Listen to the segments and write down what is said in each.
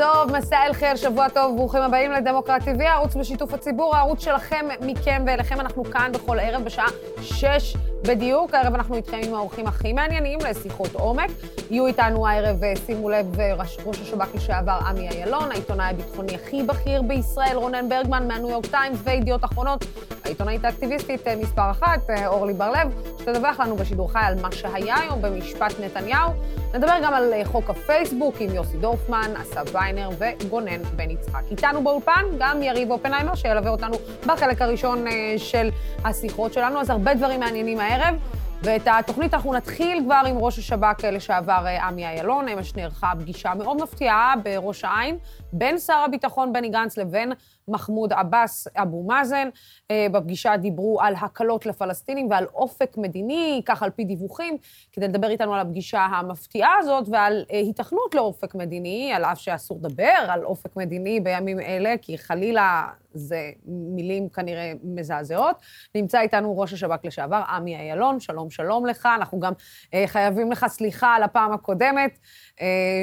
טוב, מסע אל חיר, שבוע טוב, ברוכים הבאים לדמוקרט TV, הערוץ בשיתוף הציבור, הערוץ שלכם, מכם ואליכם. אנחנו כאן בכל ערב בשעה שש בדיוק. הערב אנחנו איתכם עם האורחים הכי מעניינים לשיחות עומק. יהיו איתנו הערב, אה, שימו לב, אה, ראש, השב"כ לשעבר עמי אילון, העיתונאי הביטחוני הכי בכיר בישראל, רונן ברגמן מהניו יורק טיימס וידיעות אחרונות, העיתונאית האקטיביסטית אה, מספר אחת, אורלי בר-לב, שתדווח לנו בשידור חי על מה שהיה היום במשפט נתניהו. נדבר גם על חוק הפייסבוק עם יוסי דורפמן, אסף ויינר וגונן בן יצחק. איתנו באולפן גם יריב אופנהיימר, שילווה אותנו בחלק הראשון של השיחות שלנו, אז הרבה דברים מעניינים הערב. ואת התוכנית אנחנו נתחיל כבר עם ראש השב"כ לשעבר אה, עמי אילון, אמש נערכה פגישה מאוד מפתיעה בראש העין בין שר הביטחון בני גנץ לבין מחמוד עבאס אבו מאזן. אה, בפגישה דיברו על הקלות לפלסטינים ועל אופק מדיני, כך על פי דיווחים, כדי לדבר איתנו על הפגישה המפתיעה הזאת ועל אה, היתכנות לאופק מדיני, על אף שאסור לדבר על אופק מדיני בימים אלה, כי חלילה זה מילים כנראה מזעזעות. נמצא איתנו ראש השב"כ לשעבר, עמי אילון, שלום, שלום לך. אנחנו גם אה, חייבים לך סליחה על הפעם הקודמת,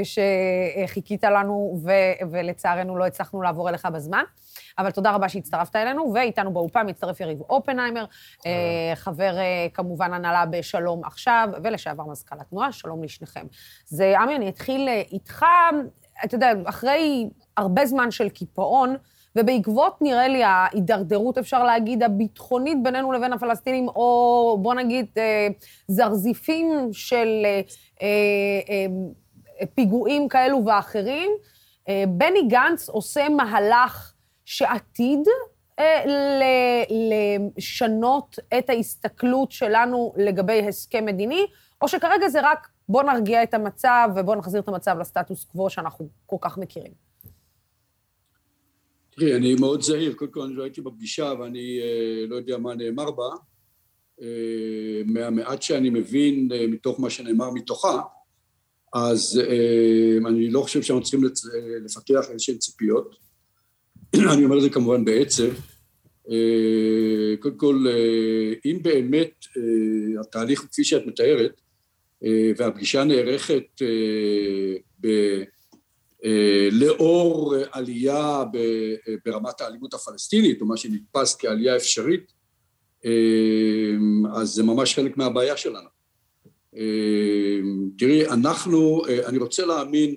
שחיכית לנו ו- ולצערנו לא הצלחנו לעבור אליך בזמן. אבל תודה רבה שהצטרפת אלינו, ואיתנו באולפן מצטרף יריב אופנהיימר, אה, חבר אה, כמובן הנהלה בשלום עכשיו, ולשעבר מזכ"ל התנועה, שלום לשניכם. זה, עמי, אני אתחיל אה, איתך, אתה יודע, אחרי הרבה זמן של קיפאון, ובעקבות, נראה לי, ההידרדרות, אפשר להגיד, הביטחונית בינינו לבין הפלסטינים, או בוא נגיד, זרזיפים של פיגועים כאלו ואחרים, בני גנץ עושה מהלך שעתיד אה, לשנות את ההסתכלות שלנו לגבי הסכם מדיני, או שכרגע זה רק בוא נרגיע את המצב ובוא נחזיר את המצב לסטטוס קוו שאנחנו כל כך מכירים. תראי, אני מאוד זהיר, קודם כל אני לא הייתי בפגישה ואני אה, לא יודע מה נאמר בה. אה, מהמעט שאני מבין אה, מתוך מה שנאמר מתוכה, אז אה, אני לא חושב שאנחנו צריכים. אה, לפתח איזשהן ציפיות. אני אומר את זה כמובן בעצב, אה, קודם כל אם באמת התהליך כפי שאת מתארת והפגישה נערכת ב... לאור עלייה ברמת האלימות הפלסטינית או מה שנתפס כעלייה אפשרית אז זה ממש חלק מהבעיה שלנו. תראי אנחנו, אני רוצה להאמין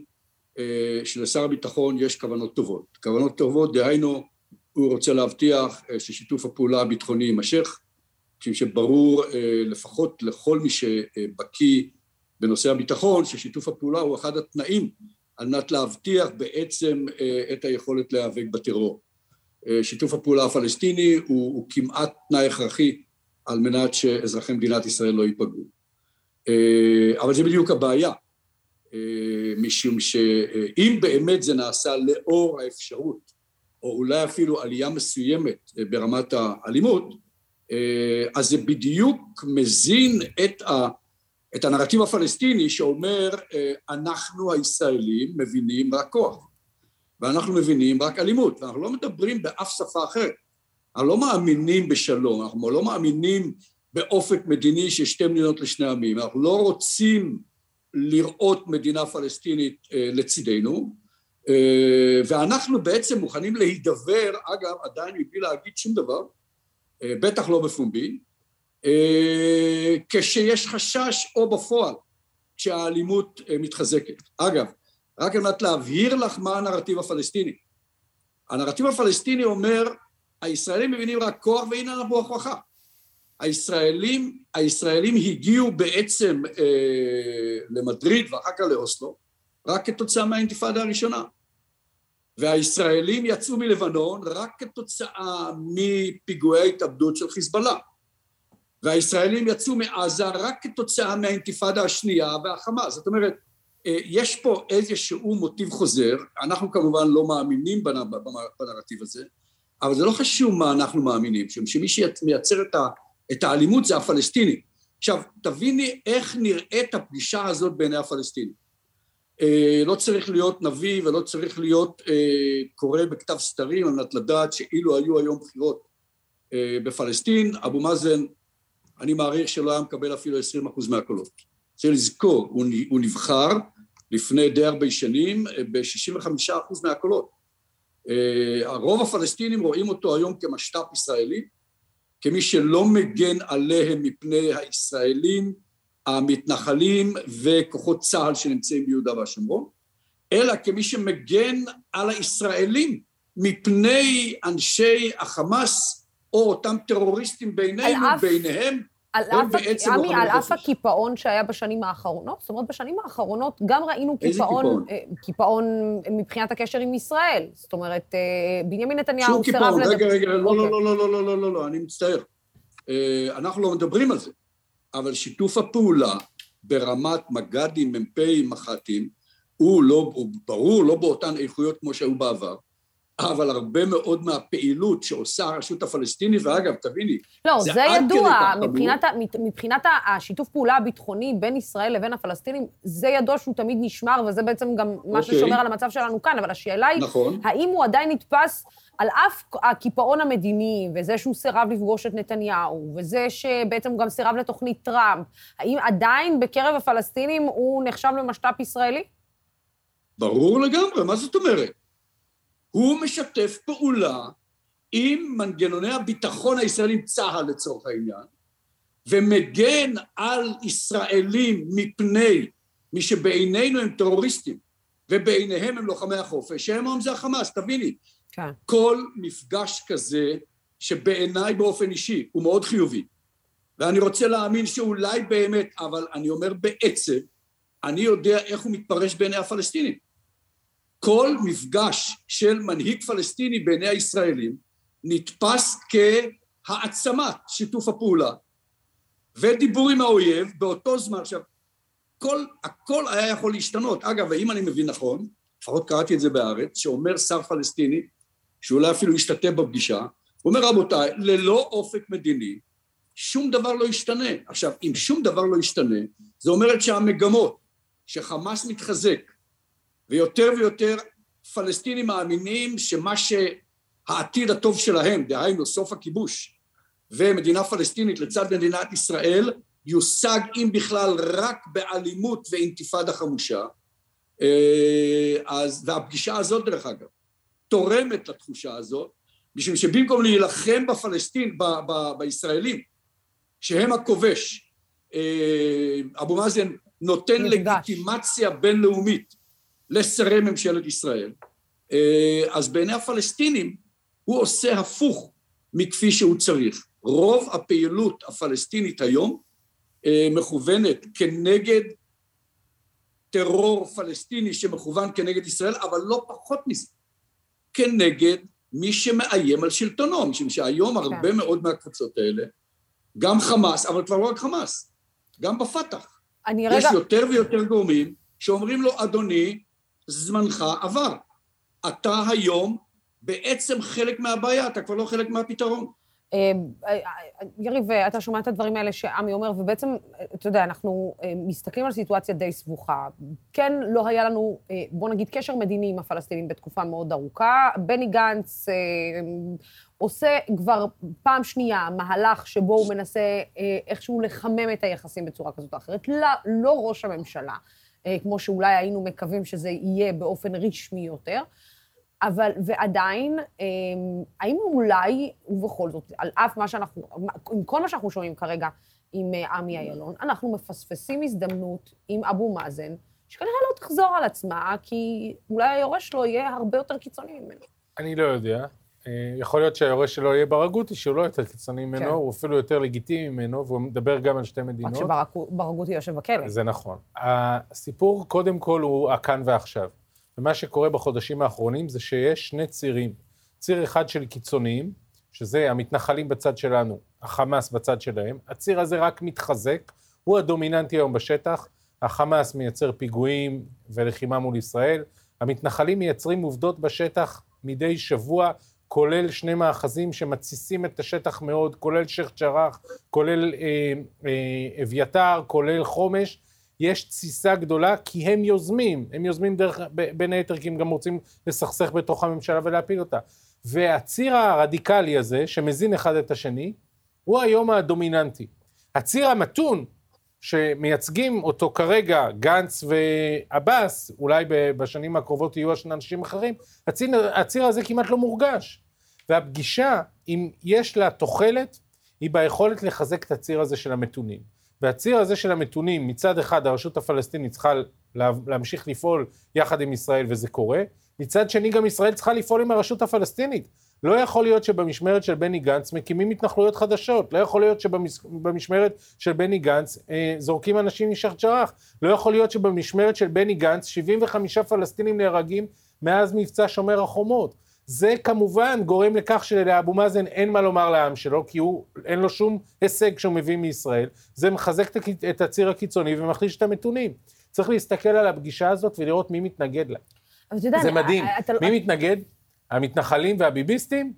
אה, שלשר הביטחון יש כוונות טובות. כוונות טובות, דהיינו, הוא רוצה להבטיח אה, ששיתוף הפעולה הביטחוני יימשך, משום שברור אה, לפחות לכל מי שבקיא בנושא הביטחון, ששיתוף הפעולה הוא אחד התנאים על מנת להבטיח בעצם את היכולת להיאבק בטרור. שיתוף הפעולה הפלסטיני הוא, הוא כמעט תנאי הכרחי על מנת שאזרחי מדינת ישראל לא ייפגעו. אבל זה בדיוק הבעיה. אה, משום שאם באמת זה נעשה לאור האפשרות, או אולי אפילו עלייה מסוימת אה, ברמת האלימות, אה, אז זה בדיוק מזין את, ה, את הנרטיב הפלסטיני שאומר אנחנו הישראלים מבינים רק כוח ואנחנו מבינים רק אלימות ואנחנו לא מדברים באף שפה אחרת אנחנו לא מאמינים בשלום, אנחנו לא מאמינים באופק מדיני של שתי מדינות לשני עמים, אנחנו לא רוצים לראות מדינה פלסטינית אה, לצידנו אה, ואנחנו בעצם מוכנים להידבר, אגב עדיין מבלי להגיד שום דבר, אה, בטח לא בפומבי, כשיש חשש או בפועל כשהאלימות מתחזקת. אגב, רק על מנת להבהיר לך מה הנרטיב הפלסטיני. הנרטיב הפלסטיני אומר הישראלים מבינים רק כוח והנה אנחנו הוכחה. הישראלים, הישראלים הגיעו בעצם אה, למדריד ואחר כך לאוסלו רק כתוצאה מהאינתיפאדה הראשונה. והישראלים יצאו מלבנון רק כתוצאה מפיגועי התאבדות של חיזבאללה. והישראלים יצאו מעזה רק כתוצאה מהאינתיפאדה השנייה והחמאס. זאת אומרת, אה, יש פה איזשהו מוטיב חוזר, אנחנו כמובן לא מאמינים בנרטיב הזה, אבל זה לא חשוב מה אנחנו מאמינים, שמי שמייצר את ה... את האלימות זה הפלסטיני. עכשיו, תביני איך נראית הפגישה הזאת בעיני הפלסטינים. אה, לא צריך להיות נביא ולא צריך להיות אה, קורא בכתב סתרים על מנת לדעת שאילו היו היום בחירות אה, בפלסטין, אבו מאזן, אני מעריך שלא היה מקבל אפילו 20% מהקולות. צריך לזכור, הוא, הוא נבחר לפני די הרבה שנים ב-65% מהקולות. הרוב הפלסטינים רואים אותו היום כמשת"פ ישראלי, כמי שלא מגן עליהם מפני הישראלים, המתנחלים וכוחות צה"ל שנמצאים ביהודה והשומרון, אלא כמי שמגן על הישראלים מפני אנשי החמאס או אותם טרוריסטים בינינו, ביניהם אף, עמי, על אף הקיפאון שהיה בשנים האחרונות, זאת אומרת, בשנים האחרונות גם ראינו קיפאון, קיפאון? אה, קיפאון מבחינת הקשר עם ישראל. זאת אומרת, אה, בנימין נתניהו סירב לדבר... שום קיפאון, רגע, רגע, לא, לא, לא, לא, לא, לא, לא, לא, אני מצטער. אנחנו לא מדברים על זה, אבל שיתוף הפעולה ברמת מג"דים, מ"פים, מח"טים, הוא לא, הוא ברור, לא באותן איכויות כמו שהיו בעבר, אבל הרבה מאוד מהפעילות שעושה הרשות הפלסטינית, ואגב, תביני, לא, זה, זה ידוע, מבחינת, מבחינת השיתוף פעולה הביטחוני בין ישראל לבין הפלסטינים, זה ידוע שהוא תמיד נשמר, וזה בעצם גם מה אוקיי. ששומר על המצב שלנו כאן, אבל השאלה היא, נכון. האם הוא עדיין נתפס על אף הקיפאון המדיני, וזה שהוא סירב לפגוש את נתניהו, וזה שבעצם הוא גם סירב לתוכנית טראמפ, האם עדיין בקרב הפלסטינים הוא נחשב למשת"פ ישראלי? ברור לגמרי, מה זאת אומרת? הוא משתף פעולה עם מנגנוני הביטחון הישראלים, צה"ל לצורך העניין, ומגן על ישראלים מפני מי שבעינינו הם טרוריסטים, ובעיניהם הם לוחמי החופש, שהם היום זה החמאס, תביני. כן. כל מפגש כזה, שבעיניי באופן אישי הוא מאוד חיובי, ואני רוצה להאמין שאולי באמת, אבל אני אומר בעצם, אני יודע איך הוא מתפרש בעיני הפלסטינים. כל מפגש של מנהיג פלסטיני בעיני הישראלים נתפס כהעצמת שיתוף הפעולה ודיבור עם האויב באותו זמן. עכשיו, כל, הכל היה יכול להשתנות. אגב, ואם אני מבין נכון, לפחות קראתי את זה בארץ, שאומר שר פלסטיני, שאולי אפילו השתתף בפגישה, הוא אומר, רבותיי, ללא אופק מדיני, שום דבר לא ישתנה. עכשיו, אם שום דבר לא ישתנה, זה אומרת שהמגמות שחמאס מתחזק, ויותר ויותר פלסטינים מאמינים שמה שהעתיד הטוב שלהם, דהיינו סוף הכיבוש ומדינה פלסטינית לצד מדינת ישראל, יושג אם בכלל רק באלימות ואינתיפאדה חמושה. אה, אז, והפגישה הזאת דרך אגב, תורמת לתחושה הזאת, משום שבמקום להילחם בפלסטין, ב, ב, בישראלים, שהם הכובש, אה, אבו מאזן נותן לגיטימציה בינלאומית לשרי ממשלת ישראל, אה, אז בעיני הפלסטינים הוא עושה הפוך מכפי שהוא צריך. רוב הפעילות הפלסטינית היום אה, מכוונת כנגד טרור פלסטיני שמכוון כנגד ישראל, אבל לא פחות מזה, כנגד מי שמאיים על שלטונו, משום שהיום כן. הרבה מאוד מהקבוצות האלה, גם חמאס, אבל כבר לא רק חמאס, גם בפת"ח. יש רגע... יותר ויותר גורמים שאומרים לו, אדוני, זמנך עבר. אתה היום בעצם חלק מהבעיה, אתה כבר לא חלק מהפתרון. אה, אה, יריב, אתה שומע את הדברים האלה שעמי אומר, ובעצם, אתה יודע, אנחנו אה, מסתכלים על סיטואציה די סבוכה. כן, לא היה לנו, בוא נגיד, קשר מדיני עם הפלסטינים בתקופה מאוד ארוכה. בני גנץ עושה כבר פעם שנייה מהלך שבו הוא מנסה איכשהו לחמם את היחסים בצורה כזאת או אחרת. לא, לא ראש הממשלה. אה, כמו שאולי היינו מקווים שזה יהיה באופן רשמי יותר. אבל, ועדיין, אה, האם אולי, ובכל זאת, על אף מה שאנחנו, עם כל מה שאנחנו שומעים כרגע עם אה, עמי אילון, אנחנו מפספסים הזדמנות עם אבו מאזן, שכנראה לא תחזור על עצמה, כי אולי היורש שלו יהיה הרבה יותר קיצוני ממנו. אני לא יודע. אה, יכול להיות שהיורש שלו יהיה ברגותי, שהוא לא יותר קיצוני ממנו, כן. הוא אפילו יותר לגיטימי ממנו, והוא מדבר גם על שתי מדינות. רק שברגותי יושב בכלא. זה נכון. הסיפור, קודם כל, הוא הכאן ועכשיו. ומה שקורה בחודשים האחרונים זה שיש שני צירים. ציר אחד של קיצוניים, שזה המתנחלים בצד שלנו, החמאס בצד שלהם. הציר הזה רק מתחזק, הוא הדומיננטי היום בשטח. החמאס מייצר פיגועים ולחימה מול ישראל. המתנחלים מייצרים עובדות בשטח מדי שבוע כולל שני מאחזים שמתסיסים את השטח מאוד, כולל שייח' ג'ראח, כולל אה, אה, אביתר, כולל חומש. יש תסיסה גדולה כי הם יוזמים, הם יוזמים דרך, בין היתר כי הם גם רוצים לסכסך בתוך הממשלה ולהפיל אותה. והציר הרדיקלי הזה, שמזין אחד את השני, הוא היום הדומיננטי. הציר המתון שמייצגים אותו כרגע, גנץ ועבאס, אולי בשנים הקרובות יהיו אנשים אחרים, הציר, הציר הזה כמעט לא מורגש. והפגישה, אם יש לה תוחלת, היא ביכולת לחזק את הציר הזה של המתונים. והציר הזה של המתונים, מצד אחד הרשות הפלסטינית צריכה להמשיך לפעול יחד עם ישראל, וזה קורה, מצד שני גם ישראל צריכה לפעול עם הרשות הפלסטינית. לא יכול להיות שבמשמרת של בני גנץ מקימים התנחלויות חדשות, לא יכול להיות שבמשמרת של בני גנץ אה, זורקים אנשים משייח' ג'ראח, לא יכול להיות שבמשמרת של בני גנץ 75 פלסטינים נהרגים מאז מבצע שומר החומות. זה כמובן גורם לכך שלאבו מאזן אין מה לומר לעם שלו, כי הוא, אין לו שום הישג שהוא מביא מישראל. זה מחזק את הציר הקיצוני ומחליש את המתונים. צריך להסתכל על הפגישה הזאת ולראות מי מתנגד לה. זה מדהים. אתה... מי מתנגד? המתנחלים והביביסטים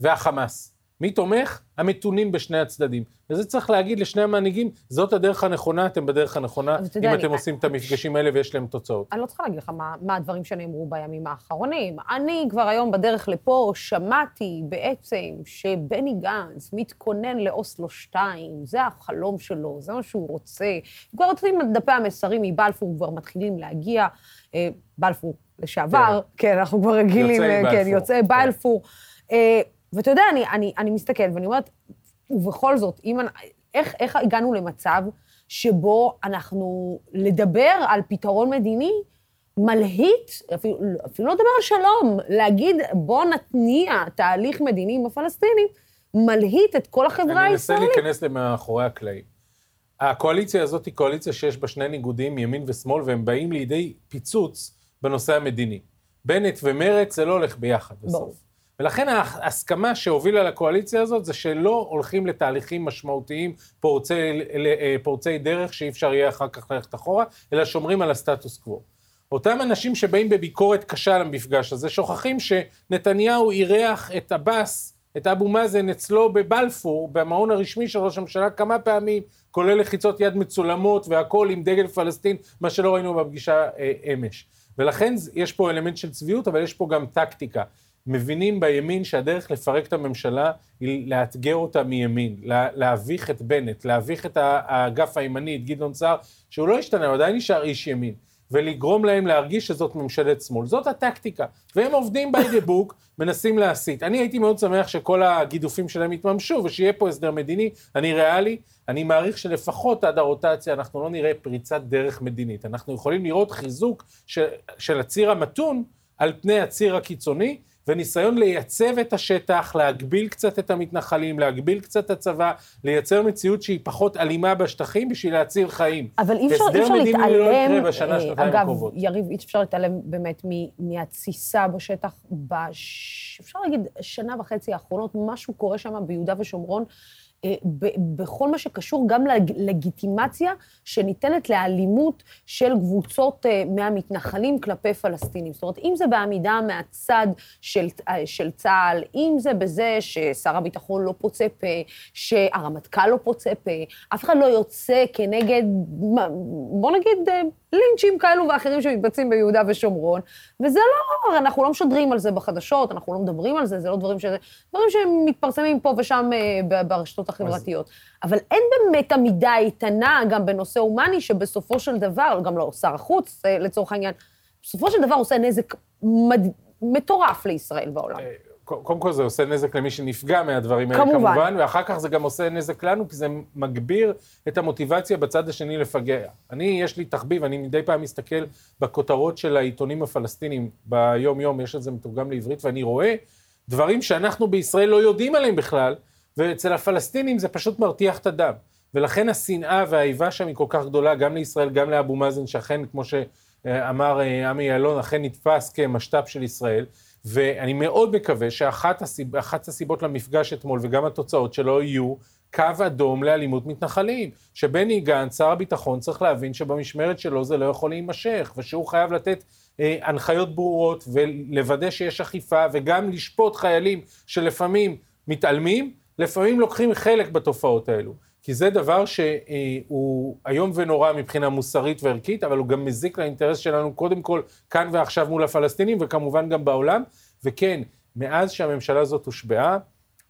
והחמאס. מי תומך? המתונים בשני הצדדים. וזה צריך להגיד לשני המנהיגים, זאת הדרך הנכונה, אתם בדרך הנכונה, אם יודע, אתם אני, עושים אני, את המפגשים האלה ויש להם תוצאות. אני לא צריכה להגיד לך מה, מה הדברים שנאמרו בימים האחרונים. אני כבר היום בדרך לפה שמעתי בעצם שבני גנץ מתכונן לאוסלו 2, זה החלום שלו, זה מה שהוא רוצה. כבר יוצאים דפי המסרים מבלפור, כבר מתחילים להגיע. אה, בלפור לשעבר, כן, כן אנחנו כבר רגילים, כן, יוצאי כן. בלפור. אה, ואתה יודע, אני, אני, אני מסתכלת ואני אומרת, ובכל זאת, אם, איך, איך הגענו למצב שבו אנחנו, לדבר על פתרון מדיני, מלהיט, אפילו, אפילו לא לדבר על שלום, להגיד, בוא נתניע תהליך מדיני עם הפלסטינים, מלהיט את כל החברה הישראלית. אני מנסה להיכנס למאחורי הקלעים. הקואליציה הזאת היא קואליציה שיש בה שני ניגודים, ימין ושמאל, והם באים לידי פיצוץ בנושא המדיני. בנט ומרץ זה לא הולך ביחד בסוף. בוא. ולכן ההסכמה שהובילה לקואליציה הזאת זה שלא הולכים לתהליכים משמעותיים פורצי, פורצי דרך שאי אפשר יהיה אחר כך ללכת אחורה, אלא שומרים על הסטטוס קוו. אותם אנשים שבאים בביקורת קשה על המפגש הזה, שוכחים שנתניהו אירח את עבאס, את אבו מאזן אצלו בבלפור, במעון הרשמי של ראש הממשלה כמה פעמים, כולל לחיצות יד מצולמות והכול עם דגל פלסטין, מה שלא ראינו בפגישה אה, אמש. ולכן יש פה אלמנט של צביעות, אבל יש פה גם טקטיקה. מבינים בימין שהדרך לפרק את הממשלה היא לאתגר אותה מימין, לה, להביך את בנט, להביך את האגף הימני, את גדעון סער, שהוא לא השתנה, הוא עדיין נשאר איש ימין, ולגרום להם להרגיש שזאת ממשלת שמאל. זאת הטקטיקה. והם עובדים by the book, מנסים להסית. אני הייתי מאוד שמח שכל הגידופים שלהם יתממשו, ושיהיה פה הסדר מדיני. אני ריאלי, אני מעריך שלפחות עד הרוטציה אנחנו לא נראה פריצת דרך מדינית. אנחנו יכולים לראות חיזוק של, של הציר המתון על פני הציר הקיצוני, וניסיון לייצב את השטח, להגביל קצת את המתנחלים, להגביל קצת את הצבא, לייצר מציאות שהיא פחות אלימה בשטחים בשביל להציל חיים. אבל אי אפשר, להתעלם, לא יקרה בשנה, אה, אגב, יריב, אי אפשר להתעלם באמת מהתסיסה בשטח, בש... אפשר להגיד, שנה וחצי האחרונות, משהו קורה שם ביהודה ושומרון. אה, בכל מה שקשור גם ללגיטימציה שניתנת לאלימות של קבוצות אה, מהמתנחלים כלפי פלסטינים. זאת אומרת, אם זה בעמידה מהצד של, אה, של צה"ל, אם זה בזה ששר הביטחון לא פוצה פה, שהרמטכ"ל לא פוצה פה, אף אחד לא יוצא כנגד, בוא נגיד, לינצ'ים כאלו ואחרים שמתבצעים ביהודה ושומרון, וזה לא, אנחנו לא משדרים על זה בחדשות, אנחנו לא מדברים על זה, זה לא דברים ש... דברים שמתפרסמים פה ושם ברשתות החברתיות. אבל אין באמת עמידה איתנה גם בנושא הומני, שבסופו של דבר, גם לא שר החוץ אה, לצורך העניין, בסופו של דבר עושה נזק מד... מטורף לישראל בעולם. אה, קודם כל זה עושה נזק למי שנפגע מהדברים האלה, כמובן. כמובן, ואחר כך זה גם עושה נזק לנו, כי זה מגביר את המוטיבציה בצד השני לפגע. אני, יש לי תחביב, אני מדי פעם מסתכל בכותרות של העיתונים הפלסטינים ביום-יום, יש את זה מתורגם לעברית, ואני רואה דברים שאנחנו בישראל לא יודעים עליהם בכלל, ואצל הפלסטינים זה פשוט מרתיח את הדם. ולכן השנאה והאיבה שם היא כל כך גדולה, גם לישראל, גם לאבו מאזן, שאכן, כמו שאמר אה, עמי יעלון, אכן נתפס כמשת"פ של ישראל. ואני מאוד מקווה שאחת הסיב, הסיבות למפגש אתמול, וגם התוצאות שלו, יהיו קו אדום לאלימות מתנחלים. שבני גנץ, שר הביטחון, צריך להבין שבמשמרת שלו זה לא יכול להימשך, ושהוא חייב לתת אה, הנחיות ברורות, ולוודא שיש אכיפה, וגם לשפוט חיילים שלפעמים מתעלמים, לפעמים לוקחים חלק בתופעות האלו. כי זה דבר שהוא איום ונורא מבחינה מוסרית וערכית, אבל הוא גם מזיק לאינטרס שלנו, קודם כל, כאן ועכשיו מול הפלסטינים, וכמובן גם בעולם. וכן, מאז שהממשלה הזאת הושבעה,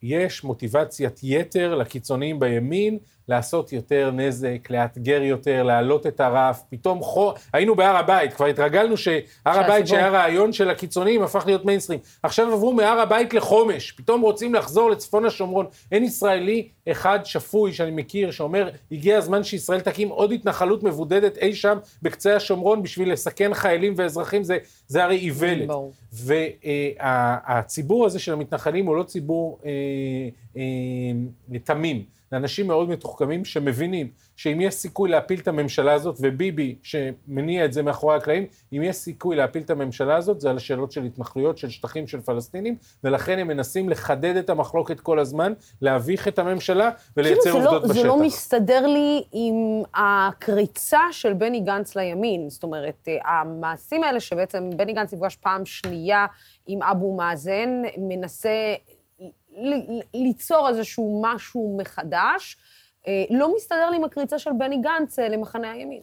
יש מוטיבציית יתר לקיצוניים בימין לעשות יותר נזק, לאתגר יותר, להעלות את הרף. פתאום חור... היינו בהר הבית, כבר התרגלנו שהר הבית שהיה רעיון של הקיצוניים הפך להיות מיינסטרים. עכשיו עברו מהר הבית לחומש, פתאום רוצים לחזור לצפון השומרון. אין ישראלי אחד שפוי שאני מכיר שאומר, הגיע הזמן שישראל תקים עוד התנחלות מבודדת אי שם בקצה השומרון בשביל לסכן חיילים ואזרחים, זה, זה הרי איוולת. והציבור הזה של המתנחלים הוא לא ציבור אה, אה, תמים. לאנשים מאוד מתוחכמים שמבינים שאם יש סיכוי להפיל את הממשלה הזאת, וביבי שמניע את זה מאחורי הקלעים, אם יש סיכוי להפיל את הממשלה הזאת, זה על השאלות של התנחלויות, של שטחים של פלסטינים, ולכן הם מנסים לחדד את המחלוקת כל הזמן, להביך את הממשלה ולייצר כאילו עובדות לא, בשטח. זה לא מסתדר לי עם הקריצה של בני גנץ לימין. זאת אומרת, המעשים האלה שבעצם בני גנץ נפגש פעם שנייה עם אבו מאזן, מנסה ליצור איזשהו משהו מחדש. אה, לא מסתדר לי עם הקריצה של בני גנץ אה, למחנה הימין.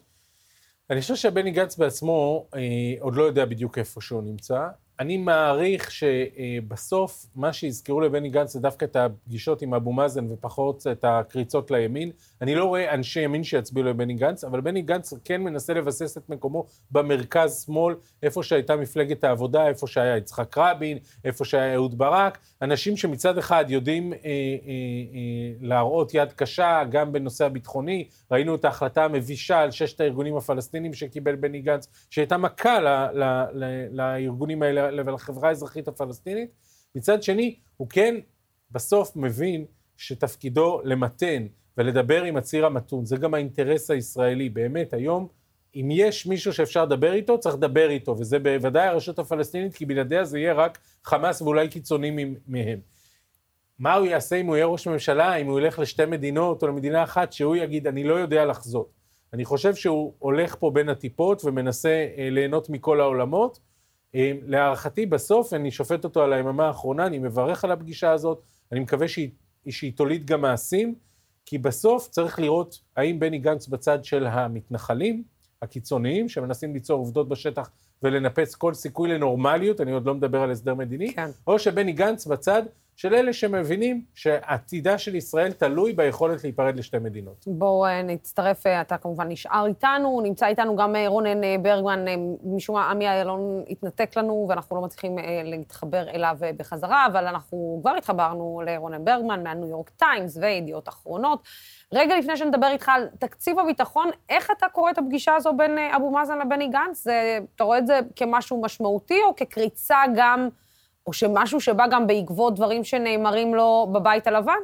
אני חושב שבני גנץ בעצמו אה, עוד לא יודע בדיוק איפה שהוא נמצא. אני מעריך שבסוף מה שיזכרו לבני גנץ זה דווקא את הפגישות עם אבו מאזן ופחות את הקריצות לימין. אני לא רואה אנשי ימין שיצביעו לבני גנץ, אבל בני גנץ כן מנסה לבסס את מקומו במרכז-שמאל, איפה שהייתה מפלגת העבודה, איפה שהיה יצחק רבין, איפה שהיה אהוד ברק. אנשים שמצד אחד יודעים אה, אה, אה, להראות יד קשה גם בנושא הביטחוני. ראינו את ההחלטה המבישה על ששת הארגונים הפלסטינים שקיבל בני גנץ, שהייתה מכה לארגונים האלה ולחברה האזרחית הפלסטינית. מצד שני, הוא כן בסוף מבין שתפקידו למתן ולדבר עם הציר המתון, זה גם האינטרס הישראלי. באמת, היום, אם יש מישהו שאפשר לדבר איתו, צריך לדבר איתו, וזה בוודאי הרשות הפלסטינית, כי בלעדיה זה יהיה רק חמאס ואולי קיצונים מהם. מה הוא יעשה אם הוא יהיה ראש ממשלה, אם הוא ילך לשתי מדינות או למדינה אחת, שהוא יגיד, אני לא יודע לחזות. אני חושב שהוא הולך פה בין הטיפות ומנסה אה, ליהנות מכל העולמות, להערכתי בסוף, אני שופט אותו על היממה האחרונה, אני מברך על הפגישה הזאת, אני מקווה שהיא, שהיא תוליד גם מעשים, כי בסוף צריך לראות האם בני גנץ בצד של המתנחלים, הקיצוניים, שמנסים ליצור עובדות בשטח ולנפץ כל סיכוי לנורמליות, אני עוד לא מדבר על הסדר מדיני, כן. או שבני גנץ בצד של אלה שמבינים שעתידה של ישראל תלוי ביכולת להיפרד לשתי מדינות. בואו אה, נצטרף, אה, אתה כמובן נשאר איתנו, נמצא איתנו גם אה, רונן ברגמן, משום מה עמי איילון התנתק לנו ואנחנו לא מצליחים להתחבר אליו בחזרה, אבל אנחנו כבר התחברנו לרונן ברגמן מהניו יורק טיימס וידיעות אחרונות. רגע לפני שנדבר איתך על תקציב הביטחון, איך אתה קורא את הפגישה הזו בין אבו מאזן לבני גנץ? אתה רואה את זה כמשהו משמעותי או כקריצה גם... או שמשהו שבא גם בעקבות דברים שנאמרים לו בבית הלבן?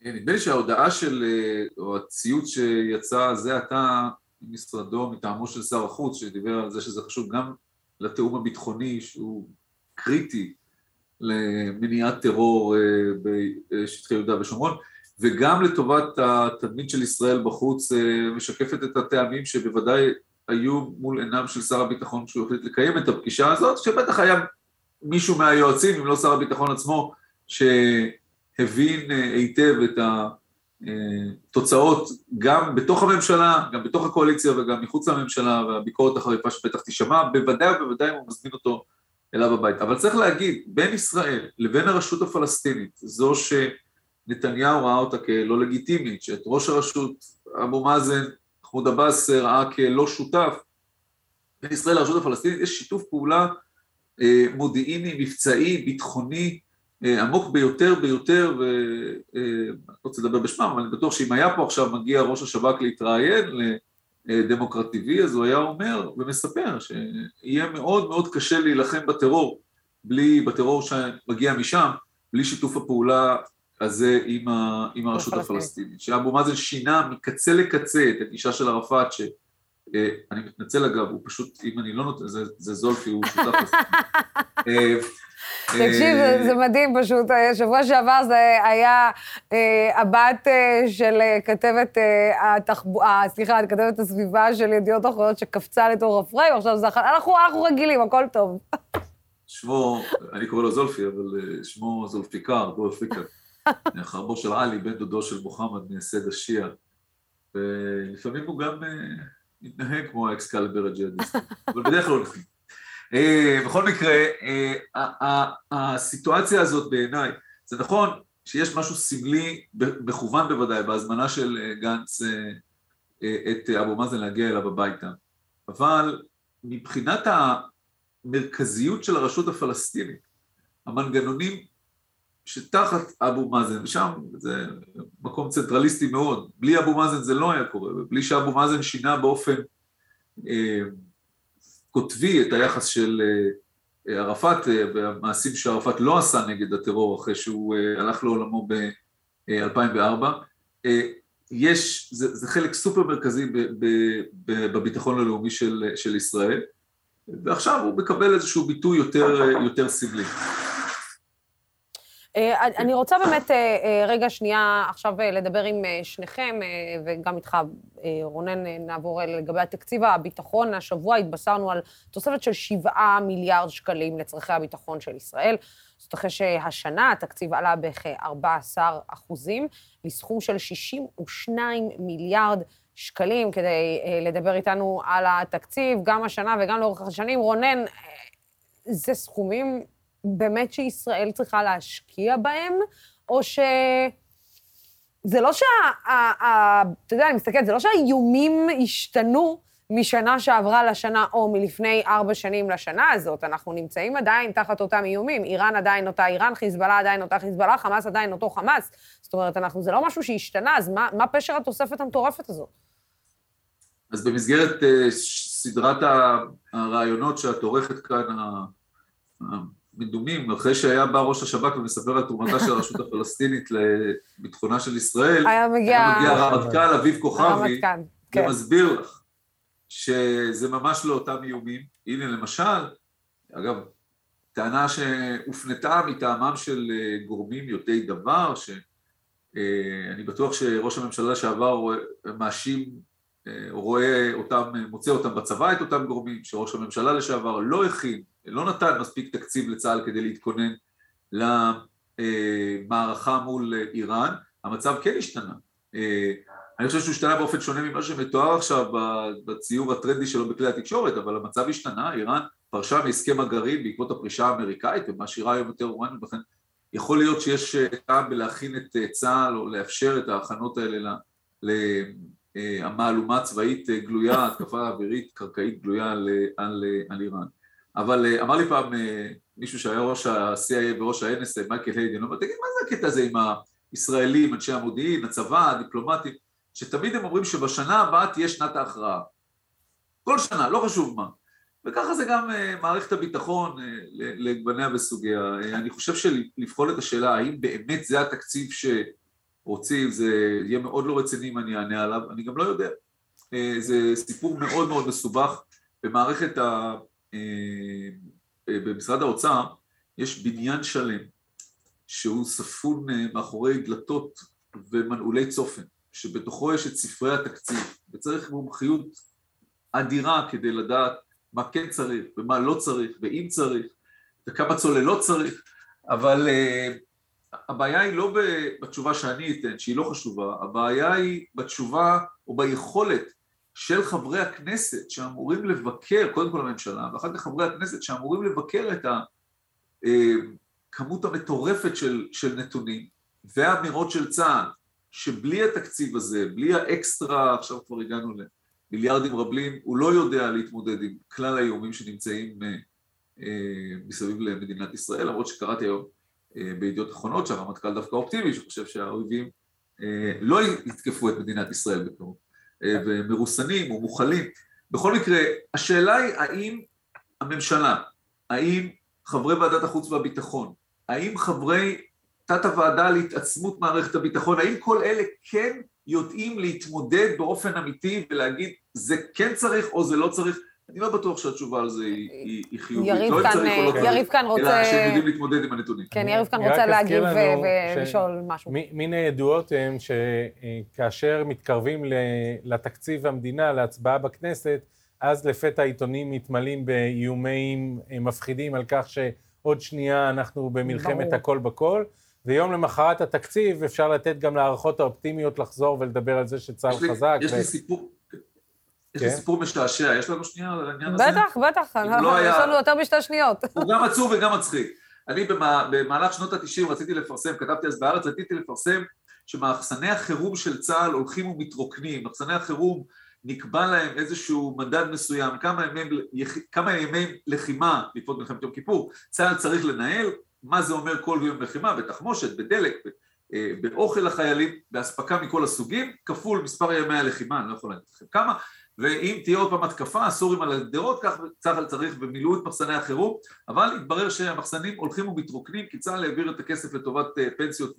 כן, נדמה לי שההודעה של, אה, או הציוץ שיצא זה עתה ממשרדו, מטעמו של שר החוץ, שדיבר על זה שזה חשוב גם לתיאום הביטחוני, שהוא קריטי למניעת טרור אה, בשטחי יהודה ושומרון, וגם לטובת התדמית של ישראל בחוץ, אה, משקפת את הטעמים שבוודאי היו מול עיניו של שר הביטחון כשהוא החליט לקיים את הפגישה הזאת, שבטח היה מישהו מהיועצים, אם לא שר הביטחון עצמו, שהבין אה, היטב את התוצאות גם בתוך הממשלה, גם בתוך הקואליציה וגם מחוץ לממשלה, והביקורת החריפה שבטח תישמע, בוודאי ובוודאי אם הוא מזמין אותו אליו הביתה. אבל צריך להגיד, בין ישראל לבין הרשות הפלסטינית, זו שנתניהו ראה אותה כלא לגיטימית, שאת ראש הרשות אבו מאזן מחמוד עבאס ראה כלא שותף, בין ישראל לרשות הפלסטינית יש שיתוף פעולה אה, מודיעיני, מבצעי, ביטחוני, אה, עמוק ביותר ביותר, ואני לא רוצה לדבר בשמם, אבל אני בטוח שאם היה פה עכשיו מגיע ראש השב"כ להתראיין לדמוקרט TV, אז הוא היה אומר ומספר שיהיה מאוד מאוד קשה להילחם בטרור, בלי, בטרור שמגיע משם, בלי שיתוף הפעולה הזה עם, ה, עם הרשות הפלסטינית, שאבו מאזן שינה מקצה לקצה את הגישה של ערפאת, שאני אה, מתנצל אגב, הוא פשוט, אם אני לא נותן, זה, זה זולפי, הוא שותף לזה. אה, תקשיב, זה מדהים פשוט, שבוע שעבר זה היה אה, הבת של כתבת התחבורה, סליחה, כתבת הסביבה של ידיעות אחרונות שקפצה לתור הפריים, עכשיו זה, אנחנו, אנחנו רגילים, הכל טוב. שמו, אני קורא לו זולפי, אבל שמו זולפיקר, דולפיקר. חרבו של עלי, בן דודו של מוחמד, מייסד השיעה. ולפעמים הוא גם uh, מתנהג כמו האקסקלבר הג'יהאדיסטי, אבל בדרך כלל הולכים. אה, בכל מקרה, אה, הסיטואציה הזאת בעיניי, זה נכון שיש משהו סמלי, מכוון בוודאי, בהזמנה של גנץ את אבו מאזן להגיע אליו הביתה, אבל מבחינת המרכזיות של הרשות הפלסטינית, המנגנונים שתחת אבו מאזן, ושם זה מקום צנטרליסטי מאוד, בלי אבו מאזן זה לא היה קורה, ובלי שאבו מאזן שינה באופן אה, קוטבי את היחס של אה, ערפאת, אה, והמעשים שערפאת לא עשה נגד הטרור אחרי שהוא אה, הלך לעולמו ב-2004, אה, יש, זה, זה חלק סופר מרכזי ב, ב, ב, בביטחון הלאומי של, של ישראל, ועכשיו הוא מקבל איזשהו ביטוי יותר, יותר סמלי. אה, אני רוצה באמת אה, אה, רגע שנייה עכשיו לדבר עם שניכם, וגם איתך, רונן, נעבור לגבי התקציב הביטחון. השבוע התבשרנו על תוספת של 7 מיליארד שקלים לצורכי הביטחון של ישראל. זאת אחרי שהשנה התקציב עלה בכ-14 אחוזים, לסכום של 62 מיליארד שקלים, כדי לדבר איתנו על התקציב, גם השנה וגם לאורך השנים. רונן, זה סכומים באמת שישראל צריכה להשקיע בהם, או ש... זה לא שה... אתה יודע, אני מסתכלת, זה לא שהאיומים השתנו משנה שעברה לשנה, או מלפני ארבע שנים לשנה הזאת. אנחנו נמצאים עדיין תחת אותם איומים. איראן עדיין אותה איראן, חיזבאללה עדיין אותה חיזבאללה, חמאס עדיין אותו חמאס. זאת אומרת, אנחנו, זה לא משהו שהשתנה, אז מה, מה פשר התוספת המטורפת הזאת? אז במסגרת uh, סדרת הרעיונות שאת עורכת כאן, מדומים, אחרי שהיה בא ראש השב"כ ומספר על תרומתה של הרשות הפלסטינית לביטחונה של ישראל, היה מגיע, מגיע הרמטכ"ל אביב כוכבי, כן. ומסביר לך שזה ממש לא אותם איומים. הנה למשל, אגב, טענה שהופנתה מטעמם של אה, גורמים יודעי דבר, שאני אה, בטוח שראש הממשלה לשעבר מאשים, אה, רואה אותם, מוצא אותם בצבא, את אותם גורמים, שראש הממשלה לשעבר לא הכין לא נתן מספיק תקציב לצה"ל כדי להתכונן למערכה מול איראן, המצב כן השתנה. אה, אני חושב שהוא השתנה באופן שונה ממה שמתואר עכשיו בציור הטרנדי שלו בכלי התקשורת, אבל המצב השתנה, איראן פרשה מהסכם הגרעין בעקבות הפרישה האמריקאית ומעשירה היום יותר אורנית, לכן יכול להיות שיש אה, טעם בלהכין את אה, צה"ל או לאפשר את ההכנות האלה למהלומה צבאית גלויה, התקפה אווירית קרקעית גלויה על, על, על איראן. אבל אה, אמר לי פעם אה, מישהו שהיה ראש ה-CIA וראש ה-NSA, מייקל היידן, הוא אומר, תגיד, מה זה הקטע הזה עם הישראלים, אנשי המודיעין, הצבא, הדיפלומטים, שתמיד הם אומרים שבשנה הבאה תהיה שנת ההכרעה. כל שנה, לא חשוב מה. וככה זה גם אה, מערכת הביטחון לגווניה וסוגיה. אני חושב שלבחון את השאלה האם באמת זה התקציב שרוצים, זה יהיה מאוד לא רציני אם אני אענה עליו, אני גם לא יודע. זה סיפור מאוד מאוד מסובך במערכת ה... אה, אה, במשרד האוצר יש בניין שלם שהוא ספון אה, מאחורי דלתות ומנעולי צופן, שבתוכו יש את ספרי התקציב, וצריך מומחיות אדירה כדי לדעת מה כן צריך ומה לא צריך ואם צריך וכמה צוללות צריך, אבל הבעיה היא לא בתשובה שאני אתן, שהיא לא חשובה, הבעיה היא בתשובה או ביכולת של חברי הכנסת שאמורים לבקר, קודם כל הממשלה, ואחר כך חברי הכנסת שאמורים לבקר את הכמות אה, המטורפת של, של נתונים והאמירות של צה"ל, שבלי התקציב הזה, בלי האקסטרה, עכשיו כבר הגענו למיליארדים רבים, הוא לא יודע להתמודד עם כלל האיומים שנמצאים אה, אה, מסביב למדינת ישראל, למרות שקראתי היום בידיעות אחרונות שהרמטכ"ל דווקא אופטימי, שחושב שהאויבים לא יתקפו את מדינת ישראל בקרוב. אה, ומרוסנים או מוכלים. בכל מקרה, השאלה היא האם הממשלה, האם חברי ועדת החוץ והביטחון, האם חברי תת הוועדה להתעצמות מערכת הביטחון, האם כל אלה כן יודעים להתמודד באופן אמיתי ולהגיד זה כן צריך או זה לא צריך, אני לא בטוח שהתשובה על זה היא, היא חיובית. יריב לא כאן, צריך, יריב כאן רוצה... אלא שהם יודעים להתמודד עם הנתונים. כן, יריב כאן רוצה להגיב ולשאול משהו. מן הידועות הם שכאשר מתקרבים לתקציב המדינה, להצבעה בכנסת, אז לפתע העיתונים מתמלאים באיומים מפחידים על כך שעוד שנייה אנחנו במלחמת הכל בכל. ויום למחרת התקציב אפשר לתת גם להערכות האופטימיות לחזור ולדבר על זה שצה"ל חזק. יש לי סיפור, יש לי כן. סיפור משעשע, יש לנו שנייה על העניין הזה? בטח, בטח, לא היה- יש לנו יותר משתי שניות. הוא גם עצוב וגם מצחיק. אני במה- במהלך שנות ה-90 רציתי לפרסם, כתבתי אז בארץ, רציתי לפרסם שמחסני החירום של צה"ל הולכים ומתרוקנים. מחסני החירום נקבע להם איזשהו מדד מסוים, כמה ימי, כמה ימי לחימה בעקבות מלחמת יום כיפור, צה"ל צריך לנהל, מה זה אומר כל יום לחימה, בתחמושת, בדלק, אה, באוכל לחיילים, באספקה מכל הסוגים, כפול מספר ימי הלחימה, אני לא יכול להגיד לכם כמה, ואם תהיה עוד פעם התקפה, הסורים על הגדרות, כך צה"ל צריך ומילאו את מחסני החירום, אבל התברר שהמחסנים הולכים ומתרוקנים, כי צה"ל העביר את הכסף לטובת אה, פנסיות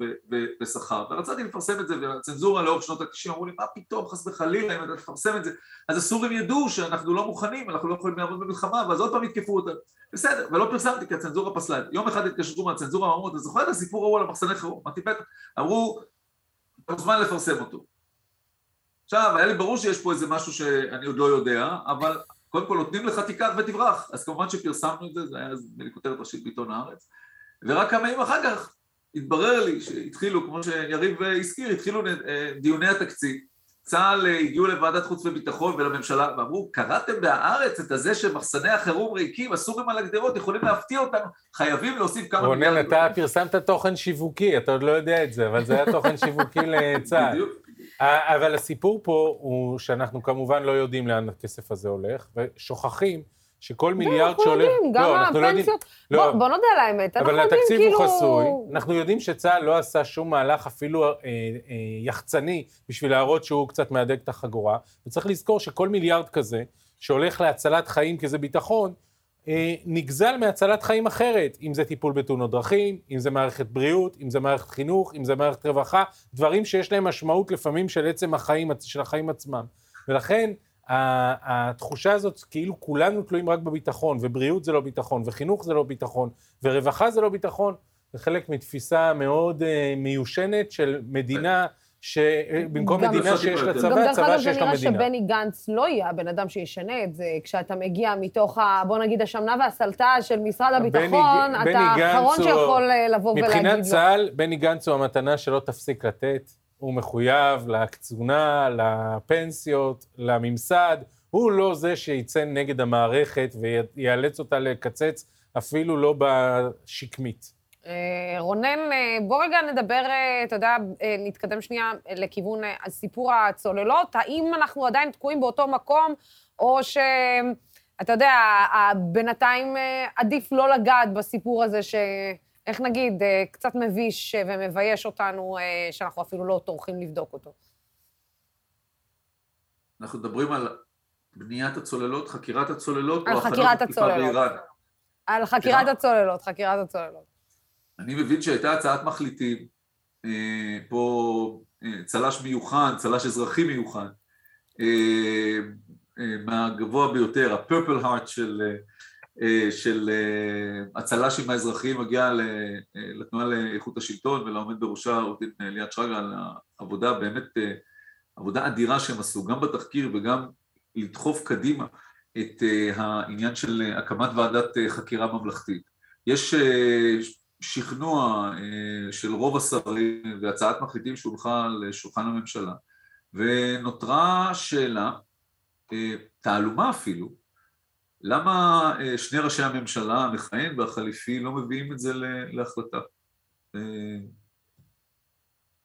ושכר. ורציתי לפרסם את זה, והצנזורה לאורך שנות ה-90 אמרו לי, מה פתאום, חס וחלילה, אם אתה תפרסם את זה. אז הסורים ידעו שאנחנו לא מוכנים, אנחנו לא יכולים לעבוד במלחמה, ואז עוד פעם יתקפו אותנו. בסדר, ולא פרסמתי, כי הצנזורה פסלה. יום אחד התקשרו מהצנזורה, אמרו, אתה זוכר את הסיפור ההוא על המחסני חירום? אמרתי, בטח. אמרו, אתה מוזמן לפרסם אותו. עכשיו, היה לי ברור שיש פה איזה משהו שאני עוד לא יודע, אבל קודם כל נותנים לך תיקח ותברח. אז כמובן שפרסמנו את זה, זה היה אז כותרת ראשית בעיתון הארץ. ורק כמה ימים אחר כך התברר לי שהתחילו, כמו שיריב הזכיר, התחילו אה, דיוני התקציב. צה"ל אה, הגיעו לוועדת חוץ וביטחון ולממשלה ואמרו, קראתם בהארץ את הזה שמחסני החירום ריקים, הסורים על הגדרות, יכולים להפתיע אותנו, חייבים להוסיף כמה... רונן, מיליארדים." אתה פרסמת תוכן שיווקי, אתה עוד לא יודע את זה, אבל זה היה תוכן שיווקי לצה"ל. בדיוק. אבל הסיפור פה הוא שאנחנו כמובן לא יודעים לאן הכסף הזה הולך, ושוכחים שכל מיליארד שעולה... יודעים, גם לא, אנחנו לא יודעים- הפנסיות. לא. בוא בוא נודה על האמת, אנחנו אבל יודעים התקציב כאילו... הוא חסוי, אנחנו יודעים שצה"ל לא עשה שום מהלך אפילו אה, אה, יחצני בשביל להראות שהוא קצת מהדק את החגורה, וצריך לזכור שכל מיליארד כזה, שהולך להצלת חיים כי זה ביטחון, נגזל מהצלת חיים אחרת, אם זה טיפול בתאונות דרכים, אם זה מערכת בריאות, אם זה מערכת חינוך, אם זה מערכת רווחה, דברים שיש להם משמעות לפעמים של עצם החיים, של החיים עצמם. ולכן התחושה הזאת, כאילו כולנו תלויים רק בביטחון, ובריאות זה לא ביטחון, וחינוך זה לא ביטחון, ורווחה זה לא ביטחון, זה חלק מתפיסה מאוד אה, מיושנת של מדינה, שבמקום גם- מדינה שיש לה גם צבא, גם דרך צבא אגב, זה שיש לה נראה מדינה. שבני גנץ לא יהיה הבן אדם שישנה את זה. כשאתה מגיע מתוך, ה, בוא נגיד, השמנה והסלטה של משרד הביטחון, בני אתה האחרון הוא- שיכול אה, לבוא ולהגיד לו. מבחינת צה"ל, בני גנץ הוא המתנה שלא תפסיק לתת. הוא מחויב לקצונה, לפנסיות, לממסד. הוא לא זה שיצא נגד המערכת ויאלץ אותה לקצץ, אפילו לא בשקמית. אה, רונן, אה, בוא רגע נדבר, אה, אתה יודע, נתקדם שנייה לכיוון סיפור הצוללות. האם אנחנו עדיין תקועים באותו מקום, או ש... אתה יודע, בינתיים עדיף לא לגעת בסיפור הזה, ש... איך נגיד, קצת מביש ומבייש אותנו, שאנחנו אפילו לא טורחים לבדוק אותו. אנחנו מדברים על בניית הצוללות, חקירת הצוללות, על או חקירת הצוללות. באיראן. על חקירת? הצוללות, חקירת הצוללות. אני מבין שהייתה הצעת מחליטים, אה, פה אה, צל"ש מיוחד, צל"ש אזרחי מיוחד, אה, מהגבוה ביותר, ה-purple heart של, של הצל"שים האזרחיים מגיע לתנועה לאיכות השלטון ולעומד בראשה דין ליאת שרגא על העבודה, באמת עבודה אדירה שהם עשו, גם בתחקיר וגם לדחוף קדימה את העניין של הקמת ועדת חקירה ממלכתית. יש שכנוע אה, של רוב השרים והצעת מחליטים שהונחה על שולחן הממשלה, ונותרה שאלה, אה, תעלומה אפילו, למה אה, שני ראשי הממשלה, המכהן והחליפי, לא מביאים את זה להחלטה?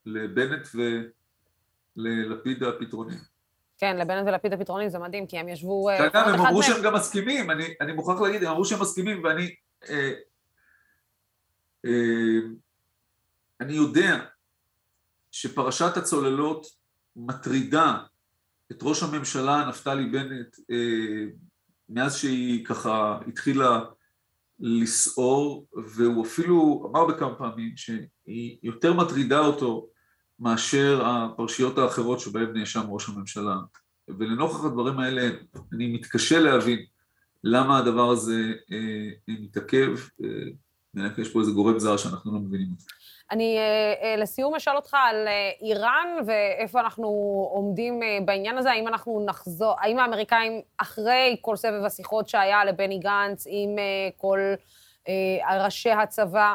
לבנט וללפיד הפתרונים. כן, לבנט ולפיד הפתרונים זה מדהים, כי הם ישבו... לפחות הם אמרו שהם גם מסכימים, אני, אני מוכרח להגיד, הם אמרו שהם מסכימים, ואני אה, אני יודע שפרשת הצוללות מטרידה את ראש הממשלה נפתלי בנט אה, מאז שהיא ככה התחילה לסעור, והוא אפילו אמר בכמה פעמים שהיא יותר מטרידה אותו מאשר הפרשיות האחרות שבהן נאשם ראש הממשלה. ולנוכח הדברים האלה אני מתקשה להבין למה הדבר הזה אה, מתעכב, אה, נראה יש פה איזה גורם זר שאנחנו לא מבינים זה. אני אה, אה, לסיום אשאל אותך על אה, איראן ואיפה אנחנו עומדים בעניין הזה, האם אנחנו נחזור, האם האמריקאים, אחרי כל סבב השיחות שהיה לבני גנץ עם כל ראשי הצבא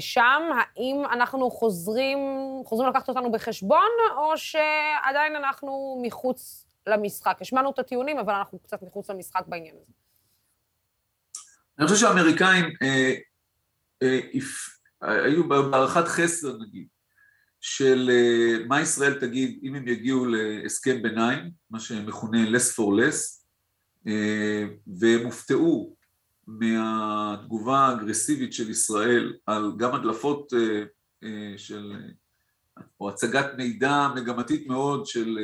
שם, האם אנחנו חוזרים, חוזרים לקחת אותנו בחשבון, או שעדיין אנחנו מחוץ למשחק? השמענו את הטיעונים, אבל אנחנו קצת מחוץ למשחק בעניין הזה. אני חושב שהאמריקאים אה, אה, היו בהערכת חסר, נגיד, של אה, מה ישראל תגיד אם הם יגיעו להסכם ביניים, מה שמכונה less for less, אה, והם הופתעו מהתגובה האגרסיבית של ישראל על גם הדלפות אה, של, או הצגת מידע מגמתית מאוד של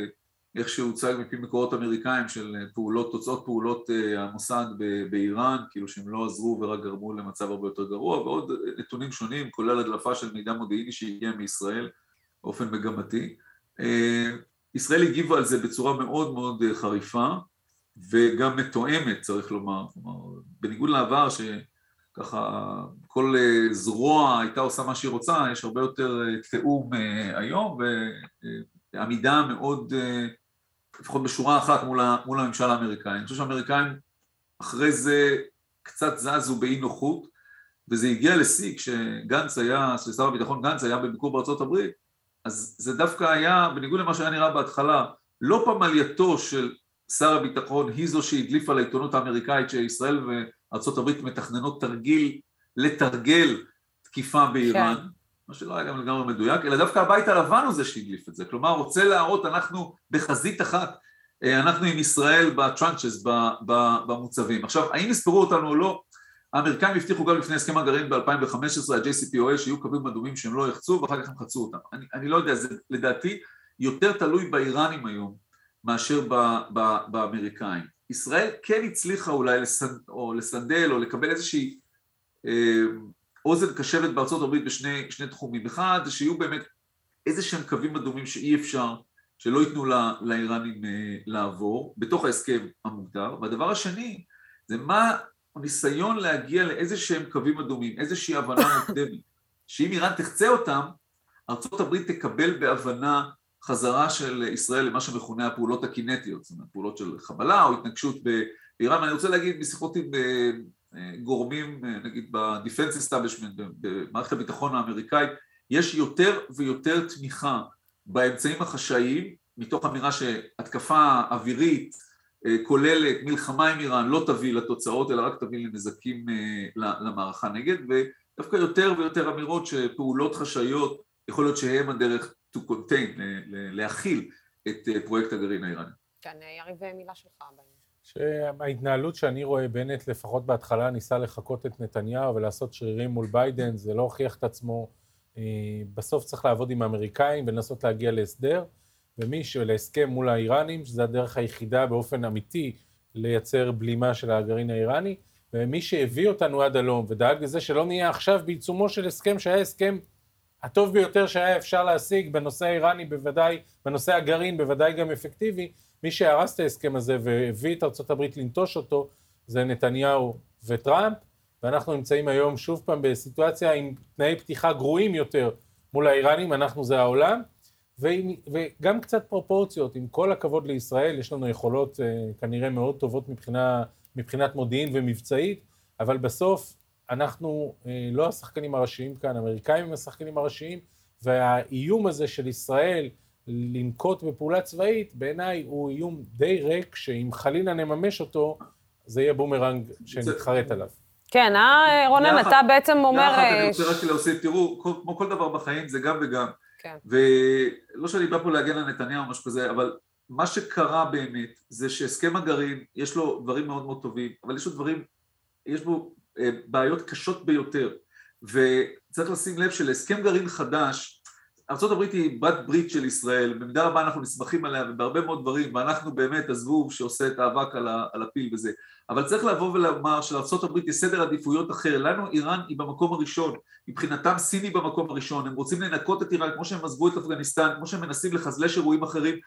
איך שהוצג מפי מקורות אמריקאים של פעולות, תוצאות פעולות המוסד באיראן, כאילו שהם לא עזרו ורק גרמו למצב הרבה יותר גרוע, ועוד נתונים שונים, כולל הדלפה של מידע מודיעיני שהגיע מישראל באופן מגמתי. ישראל הגיבה על זה בצורה מאוד מאוד חריפה, וגם מתואמת, צריך לומר. כלומר, בניגוד לעבר, שככה כל אה, זרוע הייתה עושה מה שהיא רוצה, יש הרבה יותר אה, תיאום אה, היום, ועמידה מאוד, לפחות בשורה אחת מול, מול הממשל האמריקאי. אני חושב שהאמריקאים אחרי זה קצת זזו באי נוחות, וזה הגיע לשיא כשגנץ היה, כששר הביטחון גנץ היה בביקור בארצות הברית, אז זה דווקא היה, בניגוד למה שהיה נראה בהתחלה, לא פמלייתו של שר הביטחון היא זו שהדליפה לעיתונות האמריקאית שישראל וארה"ב מתכננות תרגיל לתרגל תקיפה באיראן, כן. מה שלא היה גם לגמרי מדויק, אלא דווקא הבית הלבן הוא זה שהדליף את זה, כלומר רוצה להראות אנחנו בחזית אחת, אה, אנחנו עם ישראל בטראנצ'ס, במוצבים. עכשיו, האם יספרו אותנו או לא, האמריקאים הבטיחו גם לפני הסכם הגרעין ב-2015, ה-JCPOA, שיהיו קווים אדומים שהם לא יחצו ואחר כך הם חצו אותם. אני, אני לא יודע, זה לדעתי יותר תלוי באיראנים היום, מאשר באמריקאים. ישראל כן הצליחה אולי לסנ... או לסנדל או לקבל איזושהי אה, אוזן קשבת בארצות הברית בשני תחומים. אחד, זה שיהיו באמת איזה שהם קווים אדומים שאי אפשר, שלא ייתנו לא, לאיראנים אה, לעבור, בתוך ההסכם המוגדר. והדבר השני, זה מה הניסיון להגיע לאיזה שהם קווים אדומים, איזושהי הבנה מוקדמת, שאם איראן תחצה אותם, ארצות הברית תקבל בהבנה חזרה של ישראל למה שמכונה הפעולות הקינטיות, זאת אומרת פעולות של חבלה או התנגשות באיראן, אני רוצה להגיד משיחות עם אה, גורמים, אה, נגיד ב-Defense Establishment, במערכת הביטחון האמריקאית, יש יותר ויותר תמיכה באמצעים החשאיים, מתוך אמירה שהתקפה אווירית אה, כוללת מלחמה עם איראן לא תביא לתוצאות, אלא רק תביא לנזקים למערכה נגד, ודווקא יותר ויותר אמירות שפעולות חשאיות, יכול להיות שהן הדרך to contain, להכיל את אה, פרויקט הגרעין האיראני. כן, אה, יריב, אה, מילה שלך. שההתנהלות שאני רואה, בנט לפחות בהתחלה ניסה לחקות את נתניהו ולעשות שרירים מול ביידן, זה לא הוכיח את עצמו. בסוף צריך לעבוד עם האמריקאים ולנסות להגיע להסדר, ומי שלהסכם מול האיראנים, שזו הדרך היחידה באופן אמיתי לייצר בלימה של הגרעין האיראני, ומי שהביא אותנו עד הלום ודאג לזה שלא נהיה עכשיו בעיצומו של הסכם שהיה הסכם הטוב ביותר שהיה אפשר להשיג בנושא האיראני בוודאי, בנושא הגרעין בוודאי גם אפקטיבי, מי שהרס את ההסכם הזה והביא את ארה"ב לנטוש אותו זה נתניהו וטראמפ, ואנחנו נמצאים היום שוב פעם בסיטואציה עם תנאי פתיחה גרועים יותר מול האיראנים, אנחנו זה העולם, ועם, וגם קצת פרופורציות, עם כל הכבוד לישראל, יש לנו יכולות אה, כנראה מאוד טובות מבחינה, מבחינת מודיעין ומבצעית, אבל בסוף אנחנו אה, לא השחקנים הראשיים כאן, האמריקאים הם השחקנים הראשיים, והאיום הזה של ישראל לנקוט בפעולה צבאית, בעיניי הוא איום די ריק, שאם חלילה נממש אותו, זה יהיה בומרנג שנתחרט עליו. כן, אה, רונן, אתה בעצם אומר... יחד, אני רוצה רק להוסיף, תראו, כמו כל דבר בחיים זה גם וגם. כן. ולא שאני בא פה להגן על נתניהו או משהו כזה, אבל מה שקרה באמת זה שהסכם הגרעין, יש לו דברים מאוד מאוד טובים, אבל יש לו דברים, יש בו אה, בעיות קשות ביותר, וצריך לשים לב שלהסכם גרעין חדש, ארה"ב היא בת ברית של ישראל, במידה רבה אנחנו נסמכים עליה ובהרבה מאוד דברים, ואנחנו באמת הזבוב שעושה את האבק על הפיל וזה, אבל צריך לבוא ולומר שלארה"ב יש סדר עדיפויות אחר, לנו איראן היא במקום הראשון, מבחינתם סין היא במקום הראשון, הם רוצים לנקות את איראן כמו שהם עזבו את אפגניסטן, כמו שהם מנסים לחזלש אירועים אחרים,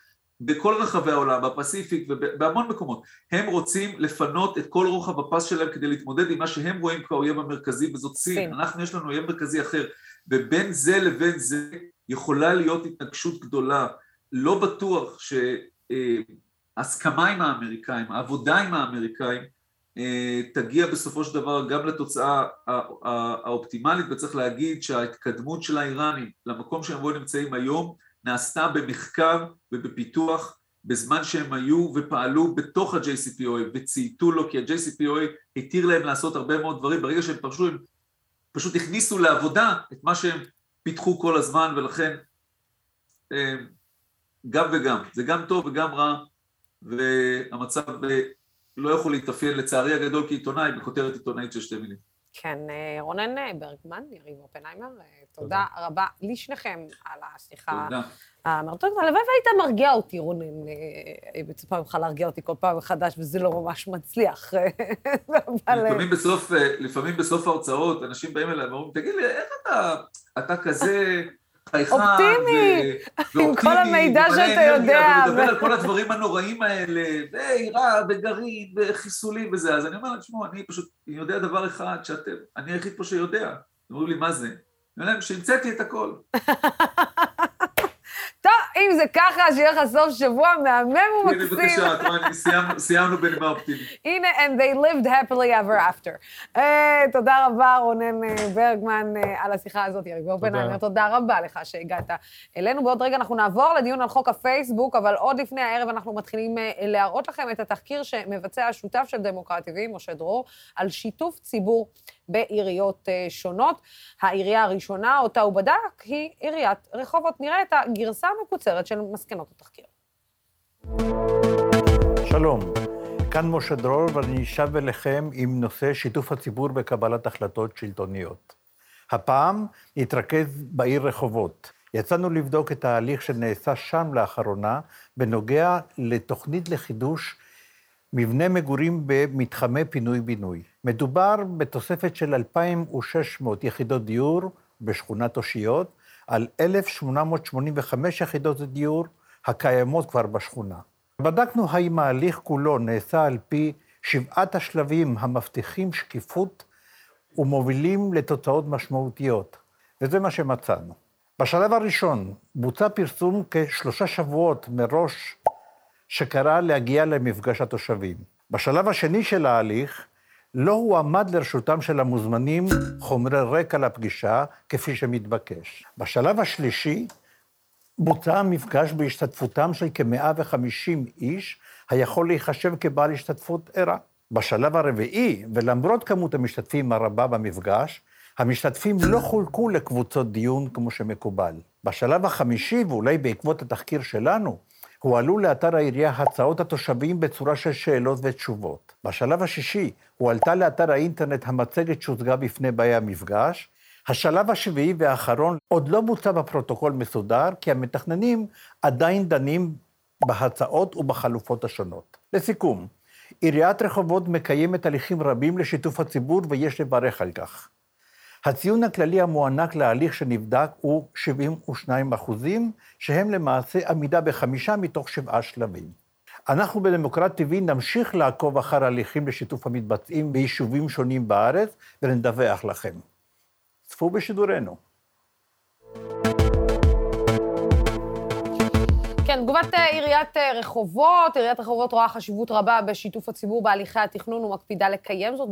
בכל רחבי העולם, בפסיפיק ובהמון מקומות, הם רוצים לפנות את כל רוחב הפס שלהם כדי להתמודד עם מה שהם רואים כאויב המרכזי וזאת סין, סין. אנחנו יש לנו אויב מרכזי אחר, ובין זה לבין זה יכולה להיות התנגשות גדולה, לא בטוח שהסכמה עם האמריקאים, העבודה עם האמריקאים אה, תגיע בסופו של דבר גם לתוצאה האופטימלית וצריך להגיד שההתקדמות של האיראנים למקום שהם נמצאים היום נעשתה במחקר ובפיתוח בזמן שהם היו ופעלו בתוך ה-JCPOA וצייתו לו, כי ה-JCPOA התיר להם לעשות הרבה מאוד דברים, ברגע שהם פרשו הם פשוט הכניסו לעבודה את מה שהם פיתחו כל הזמן, ולכן אה, גם וגם, זה גם טוב וגם רע, והמצב אה, לא יכול להתאפיין לצערי הגדול כעיתונאי בכותרת עיתונאית של שתי מילים. כן, אה, רונן ברגמן, יריב אופנהיימר, תודה רבה לשניכם על השיחה. תודה. אמרת, הלוואי והיית מרגיע אותי, רונן. מצפה ממך להרגיע אותי כל פעם מחדש, וזה לא ממש מצליח. אבל... לפעמים בסוף, לפעמים בסוף ההרצאות, אנשים באים אליי ואומרים, תגיד לי, איך אתה, אתה כזה חייכן, אופטימי, עם כל המידע שאתה יודע. ומדבר על כל הדברים הנוראים האלה, ואירה, וגרעין, וחיסולים וזה, אז אני אומר להם, תשמעו, אני פשוט יודע דבר אחד שאתם, אני היחיד פה שיודע. אומרים לי, מה זה? אני אומר להם, שהמצאתי את הכל. אם זה ככה, שיהיה לך סוף שבוע מהמם ומקסים. הנה, בבקשה, את סיימנו בנימה אופטימית. הנה, and they lived happily ever after. תודה רבה, רונן ברגמן, על השיחה הזאת, יריב אופנהיימר. תודה רבה לך שהגעת אלינו. בעוד רגע אנחנו נעבור לדיון על חוק הפייסבוק, אבל עוד לפני הערב אנחנו מתחילים להראות לכם את התחקיר שמבצע השותף של דמוקרט TV, משה דרור, על שיתוף ציבור בעיריות שונות. העירייה הראשונה, אותה הוא בדק, היא עיריית רחובות. נראה את הגרסה המקוצרת של מסקנות התחקיר. שלום, כאן משה דרור, ואני שב אליכם עם נושא שיתוף הציבור בקבלת החלטות שלטוניות. הפעם נתרכז בעיר רחובות. יצאנו לבדוק את ההליך שנעשה שם לאחרונה בנוגע לתוכנית לחידוש מבנה מגורים במתחמי פינוי-בינוי. מדובר בתוספת של 2,600 יחידות דיור בשכונת אושיות, על 1,885 יחידות דיור הקיימות כבר בשכונה. בדקנו האם ההליך כולו נעשה על פי שבעת השלבים המבטיחים שקיפות ומובילים לתוצאות משמעותיות, וזה מה שמצאנו. בשלב הראשון בוצע פרסום כשלושה שבועות מראש שקרא להגיע למפגש התושבים. בשלב השני של ההליך לא הועמד לרשותם של המוזמנים חומרי רקע לפגישה, כפי שמתבקש. בשלב השלישי בוצע המפגש בהשתתפותם של כ-150 איש, היכול להיחשב כבעל השתתפות ערה. בשלב הרביעי, ולמרות כמות המשתתפים הרבה במפגש, המשתתפים לא חולקו לקבוצות דיון כמו שמקובל. בשלב החמישי, ואולי בעקבות התחקיר שלנו, הועלו לאתר העירייה הצעות התושבים בצורה של שאלות ותשובות. בשלב השישי הועלתה לאתר האינטרנט המצגת שהוצגה בפני באי המפגש. השלב השביעי והאחרון עוד לא בוצע בפרוטוקול מסודר, כי המתכננים עדיין דנים בהצעות ובחלופות השונות. לסיכום, עיריית רחובות מקיימת הליכים רבים לשיתוף הציבור ויש לברך על כך. הציון הכללי המוענק להליך שנבדק הוא 72 אחוזים, שהם למעשה עמידה בחמישה מתוך שבעה שלבים. אנחנו בדמוקרט TV נמשיך לעקוב אחר הליכים לשיתוף המתבצעים ביישובים שונים בארץ ונדווח לכם. צפו בשידורנו. תגובת עיריית רחובות, עיריית רחובות רואה חשיבות רבה בשיתוף הציבור בהליכי התכנון ומקפידה לקיים זאת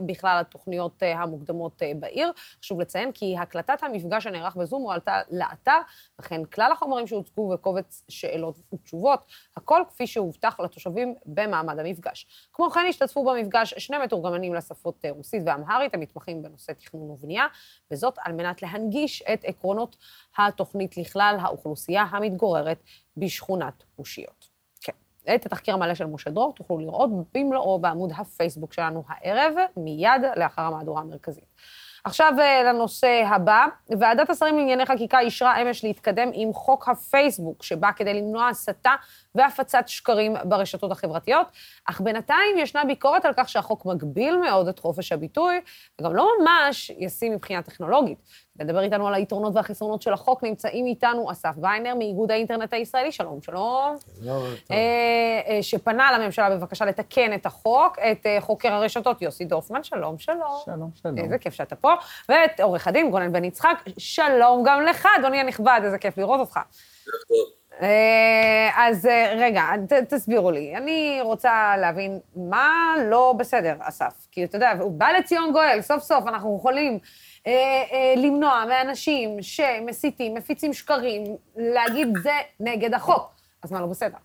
בכלל התוכניות המוקדמות בעיר. חשוב לציין כי הקלטת המפגש שנערך בזום הועלתה לאתר, וכן כלל החומרים שהוצגו בקובץ שאלות ותשובות, הכל כפי שהובטח לתושבים במעמד המפגש. כמו כן השתתפו במפגש שני מתורגמנים לשפות רוסית ואמהרית, המתמחים בנושא תכנון ובנייה, וזאת על מנת להנגיש את עקרונות התוכנית לכלל האוכלוסייה המתגוררת בשכונת אושיות. כן. את התחקיר המלא של משה דרור תוכלו לראות במלואו בעמוד הפייסבוק שלנו הערב, מיד לאחר המהדורה המרכזית. עכשיו לנושא הבא. ועדת השרים לענייני חקיקה אישרה אמש להתקדם עם חוק הפייסבוק, שבא כדי למנוע הסתה והפצת שקרים ברשתות החברתיות, אך בינתיים ישנה ביקורת על כך שהחוק מגביל מאוד את חופש הביטוי, וגם לא ממש ישים מבחינה טכנולוגית. לדבר איתנו על היתרונות והחסרונות של החוק, נמצאים איתנו אסף ויינר מאיגוד האינטרנט הישראלי, שלום, שלום. לא, אה, שפנה לממשלה בבקשה לתקן את החוק, את חוקר הרשתות יוסי דורפמן, שלום, שלום. שלום, שלום. איזה כיף שאתה פה. ואת עורך הדין גונן בן יצחק, שלום גם לך, אדוני הנכבד, איזה כיף לראות אותך. אז רגע, ת, תסבירו לי. אני רוצה להבין מה לא בסדר, אסף. כי אתה יודע, הוא בא לציון גואל, סוף סוף אנחנו יכולים אה, אה, למנוע מאנשים שמסיתים, מפיצים שקרים, להגיד זה נגד החוק. אז מה לא בסדר?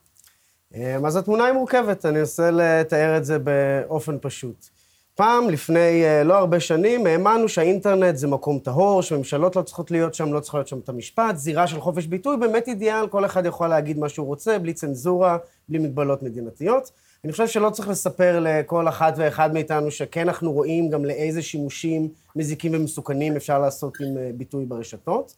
אמ, אז התמונה היא מורכבת, אני אנסה לתאר את זה באופן פשוט. פעם, לפני אה, לא הרבה שנים, האמנו שהאינטרנט זה מקום טהור, שממשלות לא צריכות להיות שם, לא צריכות להיות שם את המשפט, זירה של חופש ביטוי, באמת אידיאל, כל אחד יכול להגיד מה שהוא רוצה, בלי צנזורה, בלי מגבלות מדינתיות. אני חושב שלא צריך לספר לכל אחת ואחד מאיתנו שכן אנחנו רואים גם לאיזה שימושים מזיקים ומסוכנים אפשר לעשות עם אה, ביטוי ברשתות.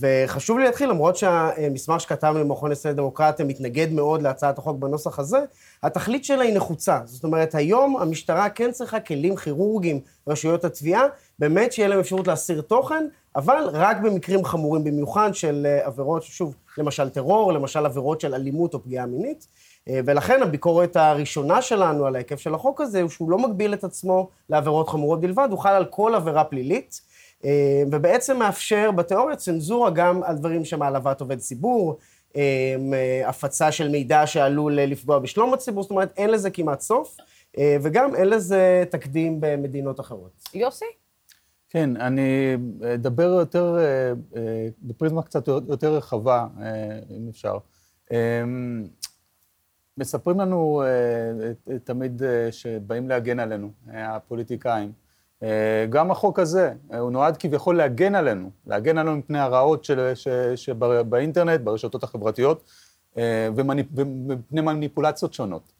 וחשוב לי להתחיל, למרות שהמסמך שכתבנו עם מכון ישראל דמוקרטיה מתנגד מאוד להצעת החוק בנוסח הזה, התכלית שלה היא נחוצה. זאת אומרת, היום המשטרה כן צריכה כלים כירורגיים, רשויות התביעה, באמת שיהיה להם אפשרות להסיר תוכן, אבל רק במקרים חמורים במיוחד של אה, עבירות, שוב, למשל טרור, למשל עבירות של אלימות או פגיעה מינית. אה, ולכן הביקורת הראשונה שלנו על ההיקף של החוק הזה, הוא שהוא לא מגביל את עצמו לעבירות חמורות בלבד, הוא חל על כל עבירה פלילית, אה, ובעצם מאפשר בתיאוריה צנזורה גם על דברים שמעלבת עובד ציבור, אה, הפצה של מידע שעלול לפגוע בשלום הציבור, זאת אומרת, אין לזה כמעט סוף, וגם אין לזה תקדים במדינות אחרות. יוסי? כן, אני אדבר יותר, בפריזמה קצת יותר רחבה, אם אפשר. מספרים לנו uh, תמיד uh, שבאים להגן עלינו, הפוליטיקאים. גם החוק הזה, הוא נועד כביכול להגן עלינו, להגן עלינו מפני הרעות של, ש, שבאינטרנט, ברשתות החברתיות, ומפני מניפולציות שונות.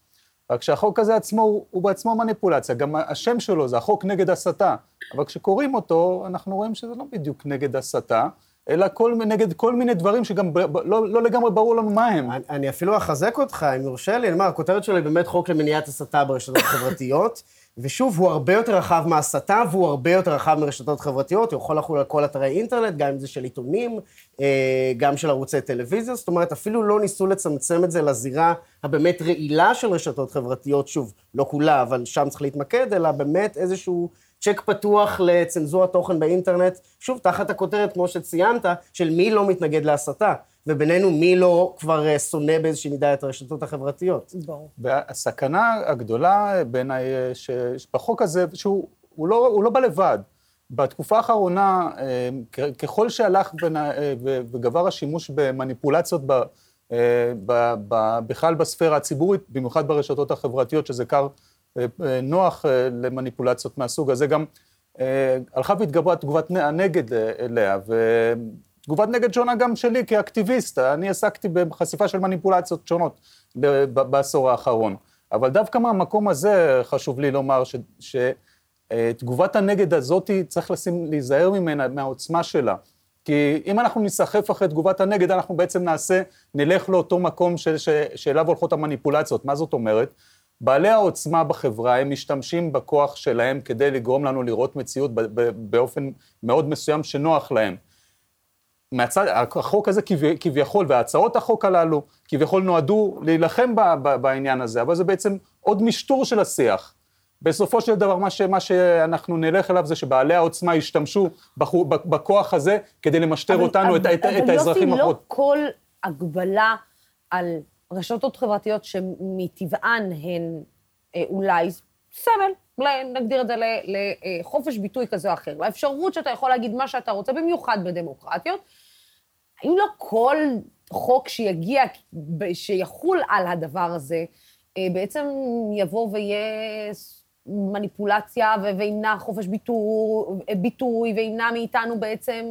רק שהחוק הזה עצמו הוא בעצמו מניפולציה, גם השם שלו זה החוק נגד הסתה, אבל כשקוראים אותו, אנחנו רואים שזה לא בדיוק נגד הסתה, אלא כל, נגד כל מיני דברים שגם ב, ב, לא, לא לגמרי ברור לנו מה הם. אני, אני אפילו אחזק אותך, אם יורשה לי, אני אומר, הכותרת שלו היא באמת חוק למניעת הסתה ברשתות חברתיות, ושוב, הוא הרבה יותר רחב מהסתה, והוא הרבה יותר רחב מרשתות חברתיות, הוא יכול לחול על כל אתרי אינטרנט, גם אם זה של עיתונים, אה, גם של ערוצי טלוויזיה, זאת אומרת, אפילו לא ניסו לצמצם את זה לזירה הבאמת רעילה של רשתות חברתיות, שוב, לא כולה, אבל שם צריך להתמקד, אלא באמת איזשהו... צ'ק פתוח לצנזורת תוכן באינטרנט, שוב, תחת הכותרת, כמו שציינת, של מי לא מתנגד להסתה, ובינינו מי לא כבר אה, שונא באיזושהי מידה את הרשתות החברתיות. ברור. והסכנה הגדולה בעיניי, אה, שבחוק הזה, שהוא הוא לא, הוא לא בא לבד. בתקופה האחרונה, אה, ככל שהלך וגבר השימוש במניפולציות ב, ב, ב, בכלל בספירה הציבורית, במיוחד ברשתות החברתיות, שזה קר נוח אה, למניפולציות מהסוג הזה, גם אה, הלכה והתגברה תגובת הנגד אה, אליה, ותגובת נגד שונה גם שלי כאקטיביסט, אני עסקתי בחשיפה של מניפולציות שונות בעשור האחרון. אבל דווקא מהמקום הזה חשוב לי לומר ש, שתגובת הנגד הזאת צריך לשים, להיזהר ממנה, מהעוצמה שלה. כי אם אנחנו ניסחף אחרי תגובת הנגד, אנחנו בעצם נעשה, נלך לאותו מקום של, שאליו הולכות המניפולציות. מה זאת אומרת? בעלי העוצמה בחברה, הם משתמשים בכוח שלהם כדי לגרום לנו לראות מציאות באופן מאוד מסוים שנוח להם. מהצד, החוק הזה כביכול, והצעות החוק הללו, כביכול נועדו להילחם בעניין הזה, אבל זה בעצם עוד משטור של השיח. בסופו של דבר, מה, ש, מה שאנחנו נלך אליו זה שבעלי העוצמה ישתמשו בכוח הזה כדי למשטר אבל, אותנו, אבל, את, את, את האזרחים אבל יוסי, לא כל הגבלה על רשתות חברתיות שמטבען הן אה, אולי סמל, נגדיר את זה לחופש ביטוי כזה או אחר, לאפשרות שאתה יכול להגיד מה שאתה רוצה, במיוחד בדמוקרטיות. האם לא כל חוק שיגיע, שיחול על הדבר הזה, אה, בעצם יבוא ויהיה מניפולציה וימנע חופש ביטוי, ביטוי וימנע מאיתנו בעצם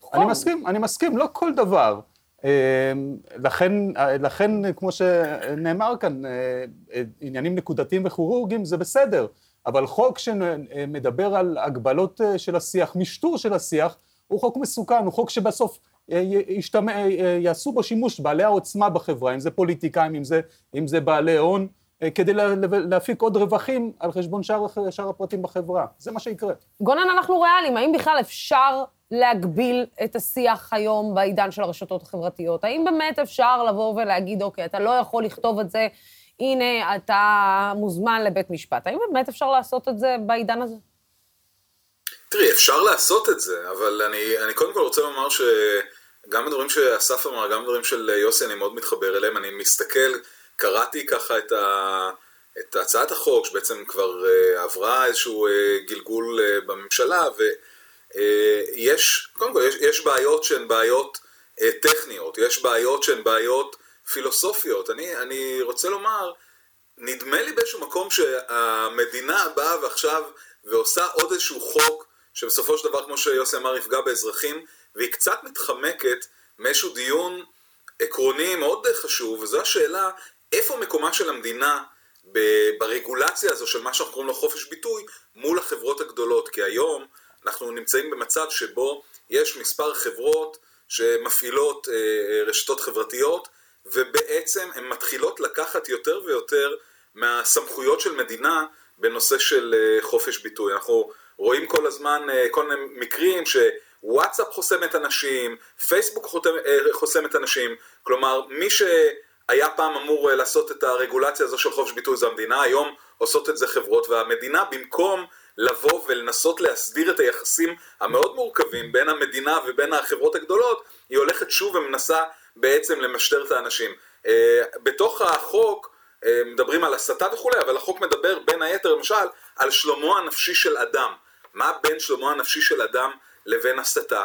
חוק? אני מסכים, אני מסכים, לא כל דבר. אמ, לכן, לכן, כמו שנאמר כאן, אה, עניינים נקודתיים וכירורגיים זה בסדר, אבל חוק שמדבר על הגבלות אה, של השיח, משטור של השיח, הוא חוק מסוכן, הוא חוק שבסוף אה, ישתמע, יעשו בו שימוש בעלי העוצמה בחברה, אם זה פוליטיקאים, אם זה, אם זה בעלי הון, כדי להפיק עוד רווחים על חשבון שאר, שאר הפרטים בחברה. זה מה שיקרה. גונן, אנחנו ריאליים, האם בכלל אפשר להגביל את השיח היום בעידן של הרשתות החברתיות? האם באמת אפשר לבוא ולהגיד, אוקיי, אתה לא יכול לכתוב את זה, הנה, אתה מוזמן לבית משפט. האם באמת אפשר לעשות את זה בעידן הזה? תראי, אפשר לעשות את זה, אבל אני, אני קודם כל רוצה לומר שגם הדברים שאסף אמר, גם הדברים של יוסי, אני מאוד מתחבר אליהם. אני מסתכל, קראתי ככה את, ה, את הצעת החוק, שבעצם כבר uh, עברה איזשהו uh, גלגול uh, בממשלה, ו... אה, יש, קודם כל, יש, יש בעיות שהן בעיות אה, טכניות, יש בעיות שהן בעיות פילוסופיות. אני, אני רוצה לומר, נדמה לי באיזשהו מקום שהמדינה באה ועכשיו ועושה עוד איזשהו חוק, שבסופו של דבר, כמו שיוסי אמר, יפגע באזרחים, והיא קצת מתחמקת מאיזשהו דיון עקרוני מאוד חשוב, וזו השאלה, איפה מקומה של המדינה ברגולציה הזו של מה שאנחנו קוראים לו חופש ביטוי מול החברות הגדולות, כי היום אנחנו נמצאים במצב שבו יש מספר חברות שמפעילות אה, רשתות חברתיות, ובעצם הן מתחילות לקחת יותר ויותר מהסמכויות של מדינה בנושא של אה, חופש ביטוי. אנחנו רואים כל הזמן אה, כל מיני מקרים שוואטסאפ חוסם את אנשים, פייסבוק חוסם את אנשים, כלומר מי שהיה פעם אמור לעשות את הרגולציה הזו של חופש ביטוי זה המדינה, היום עושות את זה חברות, והמדינה במקום לבוא ולנסות להסדיר את היחסים המאוד מורכבים בין המדינה ובין החברות הגדולות, היא הולכת שוב ומנסה בעצם למשטר את האנשים. אה, בתוך החוק אה, מדברים על הסתה וכולי, אבל החוק מדבר בין היתר למשל על שלומו הנפשי של אדם. מה בין שלומו הנפשי של אדם לבין הסתה?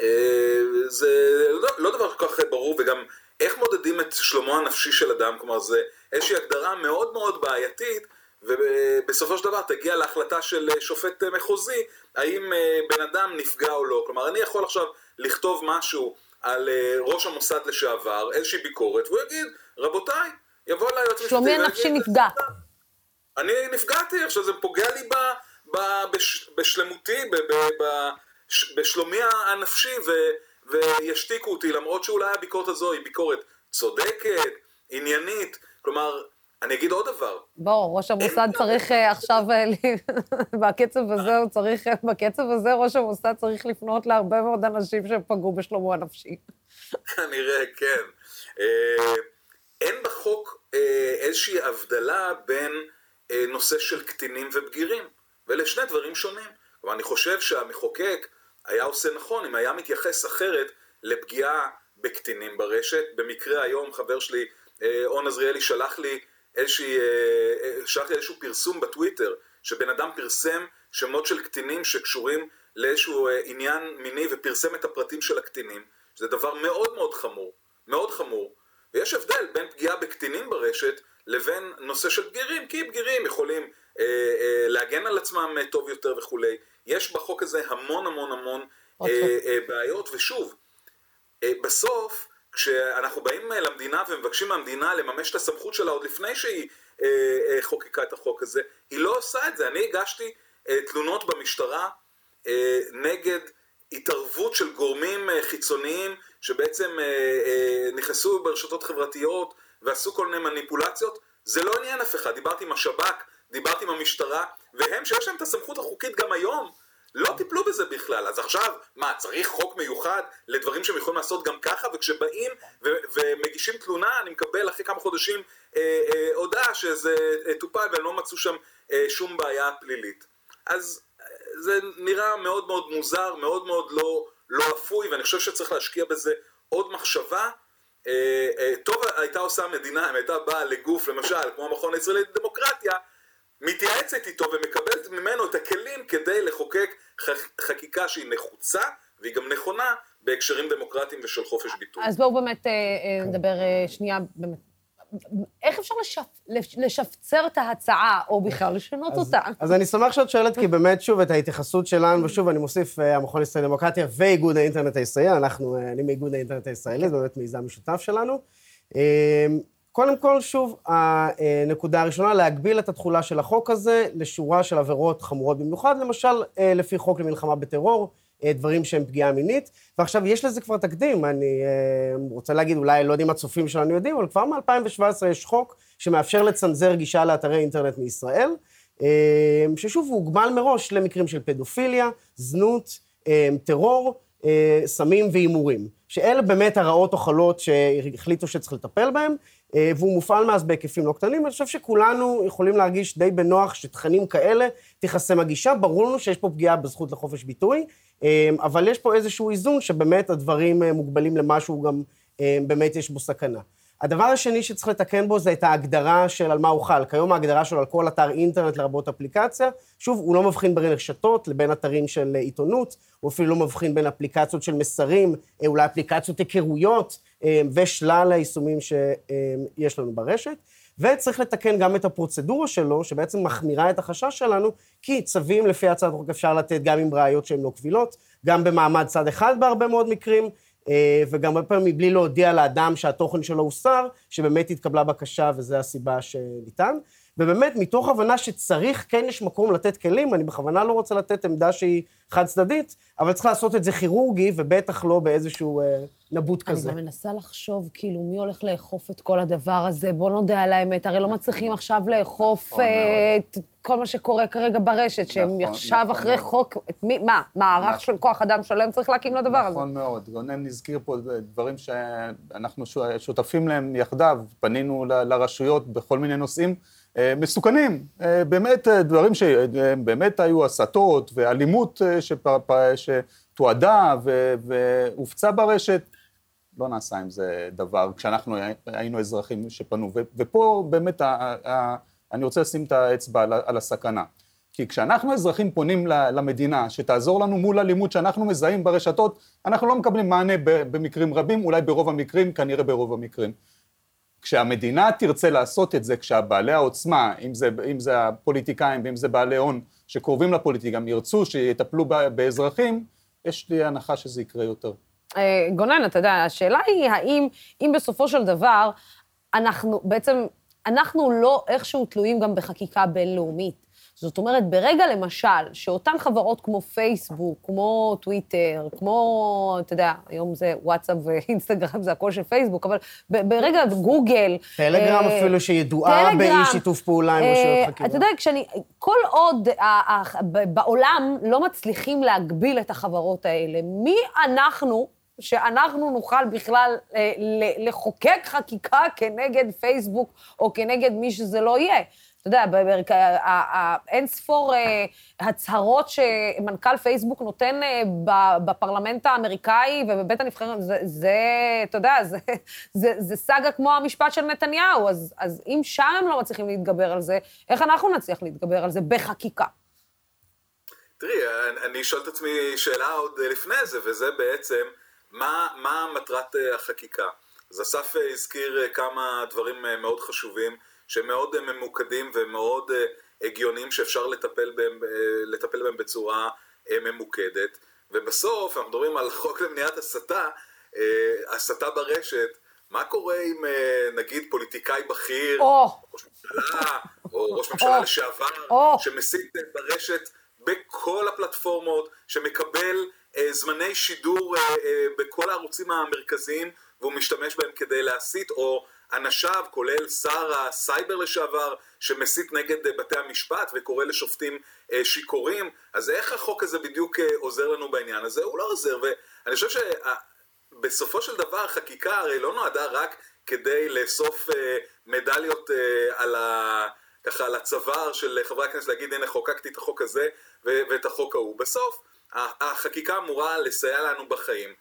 אה, זה לא, לא דבר כל כך ברור, וגם איך מודדים את שלומו הנפשי של אדם, כלומר זה איזושהי הגדרה מאוד מאוד בעייתית, ובסופו של דבר תגיע להחלטה של שופט מחוזי, האם בן אדם נפגע או לא. כלומר, אני יכול עכשיו לכתוב משהו על אה, ראש המוסד לשעבר, איזושהי ביקורת, והוא יגיד, רבותיי, יבוא אליי יועץ משפטי שלומי הנפשי נפגע. אני נפגעתי, עכשיו זה פוגע לי ב, ב, בש, בשלמותי, ב, ב, ב, בשלומי הנפשי, ו, וישתיקו אותי, למרות שאולי הביקורת הזו היא ביקורת צודקת, עניינית, כלומר, אני אגיד עוד דבר. בוא, ראש המוסד צריך אה, עכשיו, אה, בקצב הזה הוא צריך, אה, בקצב הזה ראש המוסד צריך לפנות להרבה מאוד אנשים שפגעו בשלומו הנפשי. כנראה, כן. אין בחוק איזושהי הבדלה בין נושא של קטינים ובגירים, ואלה שני דברים שונים. כלומר, אני חושב שהמחוקק היה עושה נכון אם היה מתייחס אחרת לפגיעה בקטינים ברשת. במקרה היום חבר שלי, און עזריאלי, שלח לי איזושהי, אה, אה, שלחתי איזשהו פרסום בטוויטר, שבן אדם פרסם שמות של קטינים שקשורים לאיזשהו אה, עניין מיני ופרסם את הפרטים של הקטינים, שזה דבר מאוד מאוד חמור, מאוד חמור, ויש הבדל בין פגיעה בקטינים ברשת לבין נושא של בגירים, כי בגירים יכולים אה, אה, להגן על עצמם טוב יותר וכולי. יש בחוק הזה המון המון המון אה, אה, בעיות, ושוב, אה, בסוף כשאנחנו באים אה, למדינה ומבקשים מהמדינה לממש את הסמכות שלה עוד לפני שהיא אה, אה, חוקקה את החוק הזה, היא לא עושה את זה. אני הגשתי אה, תלונות במשטרה אה, נגד התערבות של גורמים אה, חיצוניים שבעצם אה, אה, נכנסו ברשתות חברתיות ועשו כל מיני מניפולציות. זה לא עניין אף אחד. דיברתי עם השב"כ, דיברתי עם המשטרה, והם שיש להם את הסמכות החוקית גם היום, לא טיפלו בזה בכלל, אז עכשיו, מה, צריך חוק מיוחד לדברים שהם יכולים לעשות גם ככה, וכשבאים ומגישים תלונה, אני מקבל אחרי כמה חודשים אה, אה, הודעה שזה אה, טופל והם לא מצאו שם אה, שום בעיה פלילית. אז אה, זה נראה מאוד מאוד מוזר, מאוד מאוד לא, לא אפוי, ואני חושב שצריך להשקיע בזה עוד מחשבה. אה, אה, טוב הייתה עושה המדינה אם הייתה באה לגוף, למשל, כמו המכון הישראלי לדמוקרטיה, מתייעצת איתו ומקבלת ממנו את הכלים כדי לחוקק חקיקה שהיא נחוצה והיא גם נכונה בהקשרים דמוקרטיים ושל חופש ביטוי. אז בואו באמת אה, אה, נדבר אה, שנייה, באמת. איך אפשר לשפ... לשפצר את ההצעה, או בכלל לשנות אז, אותה? אז אני שמח שאת שואלת, כי באמת, שוב, את ההתייחסות שלנו, ושוב, אני מוסיף, המכון הישראלי לדמוקרטיה ואיגוד האינטרנט הישראלי, אנחנו, אני מאיגוד האינטרנט הישראלי, זה באמת מיזם משותף שלנו. קודם כל, שוב, הנקודה הראשונה, להגביל את התחולה של החוק הזה לשורה של עבירות חמורות במיוחד, למשל, אה, לפי חוק למלחמה בטרור, אה, דברים שהם פגיעה מינית. ועכשיו, יש לזה כבר תקדים, אני אה, רוצה להגיד, אולי לא יודעים הצופים שלנו יודעים, אבל כבר מ-2017 יש חוק שמאפשר לצנזר גישה לאתרי אינטרנט מישראל, ששוב, הוא הוגבל מראש למקרים של פדופיליה, זנות, טרור, סמים והימורים. שאלה באמת הרעות או חלות שהחליטו שצריך לטפל בהן. אה, והוא מופעל מאז בהיקפים לא קטנים. אני חושב שכולנו יכולים להרגיש די בנוח שתכנים כאלה תיחסם הגישה. ברור לנו שיש פה פגיעה בזכות לחופש ביטוי, אה, אבל יש פה איזשהו איזון שבאמת הדברים אה, מוגבלים למשהו גם באמת יש בו סכנה. הדבר השני שצריך לתקן בו זה את ההגדרה של על מה הוא חל. כיום ההגדרה שלו על כל אתר אינטרנט לרבות אפליקציה, שוב, הוא לא מבחין בין רשתות לבין אתרים של עיתונות, הוא אפילו לא מבחין בין אפליקציות של מסרים, אה, אולי אפליקציות היכרויות אה, ושלל היישומים שיש לנו ברשת. וצריך לתקן גם את הפרוצדורה שלו, שבעצם מחמירה את החשש שלנו, כי צווים לפי הצעת החוק אפשר לתת גם עם ראיות שהן לא קבילות, גם במעמד צד אחד בהרבה מאוד מקרים, אה, וגם הרבה פעמים מבלי להודיע לאדם שהתוכן שלו הוסר, שבאמת התקבלה בקשה וזו הסיבה שניתן. ובאמת, מתוך הבנה שצריך, כן יש מקום לתת כלים, אני בכוונה לא רוצה לתת עמדה שהיא חד-צדדית, אבל צריך לעשות את זה כירורגי, ובטח לא באיזשהו אה, נבוט כזה. אני גם מנסה לחשוב, כאילו, מי הולך לאכוף את כל הדבר הזה? בוא נודה על האמת, הרי לא מצליחים עכשיו לאכוף נכון אה, את כל מה שקורה כרגע ברשת, שהם נכון, עכשיו נכון אחרי מאוד. חוק... את מי, מה, מערך נכון. של כוח אדם שלם צריך להקים לדבר הזה? נכון מאוד. גונן הזכיר פה דברים שאנחנו שותפים להם יחדיו. פנינו לרשויות בכל מיני נושאים מסוכנים. אה, באמת אה, דברים שבאמת היו הסתות ואלימות אה, שתועדה והופצה ברשת. לא נעשה עם זה דבר, כשאנחנו היינו אזרחים שפנו. ופה באמת אני רוצה לשים את האצבע על הסכנה. כי כשאנחנו אזרחים פונים למדינה שתעזור לנו מול אלימות שאנחנו מזהים ברשתות, אנחנו לא מקבלים מענה במקרים רבים, אולי ברוב המקרים, כנראה ברוב המקרים. כשהמדינה תרצה לעשות את זה, כשהבעלי העוצמה, אם זה, אם זה הפוליטיקאים ואם זה בעלי הון שקרובים לפוליטיקה, ירצו שיטפלו באזרחים, יש לי הנחה שזה יקרה יותר. אה, גונן, אתה יודע, השאלה היא האם, אם בסופו של דבר, אנחנו בעצם, אנחנו לא איכשהו תלויים גם בחקיקה בינלאומית. זאת אומרת, ברגע למשל, שאותן חברות כמו פייסבוק, כמו טוויטר, כמו, אתה יודע, היום זה וואטסאפ ואינסטגרם, זה הכל של פייסבוק, אבל ברגע גוגל... טלגרם אה, אפילו שידועה טלגרם, באי שיתוף פעולה עם אה, רשויות חקירה. אתה יודע, כשאני, כל עוד ה- ה- ב- בעולם לא מצליחים להגביל את החברות האלה, מי אנחנו, שאנחנו נוכל בכלל אה, לחוקק חקיקה כנגד פייסבוק או כנגד מי שזה לא יהיה? יודע, אין ספור אה, הצהרות שמנכ"ל פייסבוק נותן אה, בפרלמנט האמריקאי ובבית הנבחרים, זה, אתה יודע, זה, סאגה כמו המשפט של נתניהו, אז, אם שם הם לא מצליחים להתגבר על זה, איך אנחנו נצליח להתגבר על זה בחקיקה? תראי, אני- שואל את עצמי שאלה עוד לפני זה, וזה בעצם, מה, מה מטרת אה, החקיקה? אז אסף הזכיר כמה דברים מאוד חשובים, שהם מאוד אה, ממוקדים ומאוד אה, הגיוניים שאפשר לטפל בהם, אה, לטפל בהם בצורה ממוקדת, ובסוף אנחנו מדברים על חוק למניעת הסתה, הסתה ברשת, מה קורה אם נגיד פוליטיקאי בכיר, או, ראש ממשלה, או ראש ממשלה. לשעבר. שמסית ברשת בכל הפלטפורמות, שמקבל זמני שידור בכל הערוצים המרכזיים, והוא משתמש בהם כדי להסית, או אנשיו, כולל שר הסייבר לשעבר, שמסית נגד אה, בתי המשפט וקורא לשופטים אה, שיכורים, אז איך החוק הזה בדיוק אה, עוזר לנו בעניין הזה? הוא לא עוזר, ואני חושב שה... בסופו של דבר חקיקה הרי לא נועדה רק כדי לאסוף מדליות על ה... ככה על הצוואר של חברי הכנסת להגיד הנה חוקקתי את החוק הזה ואת החוק ההוא. בסוף החקיקה אמורה לסייע לנו בחיים.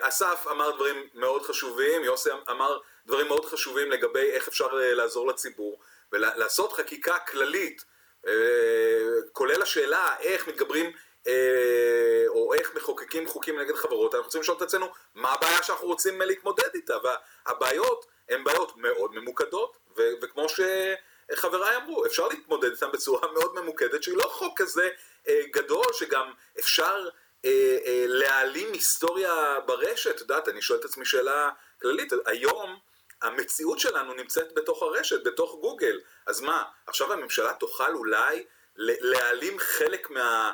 אסף אמר דברים מאוד חשובים, יוסי אמר דברים מאוד חשובים לגבי איך אפשר אה, לעזור לציבור ולעשות חקיקה כללית, אה, כולל השאלה איך מתגברים אה, או איך מחוקקים חוקים נגד חברות, אנחנו רוצים לשאול את עצמנו מה הבעיה שאנחנו רוצים להתמודד איתה, והבעיות הן בעיות מאוד ממוקדות, וכמו שחבריי אמרו, אפשר להתמודד איתן בצורה מאוד ממוקדת, שהיא לא חוק כזה גדול, שגם אפשר להעלים היסטוריה ברשת, את יודעת, אני שואל את עצמי שאלה כללית, היום המציאות שלנו נמצאת בתוך הרשת, בתוך גוגל, אז מה, עכשיו הממשלה תוכל אולי להעלים חלק מה...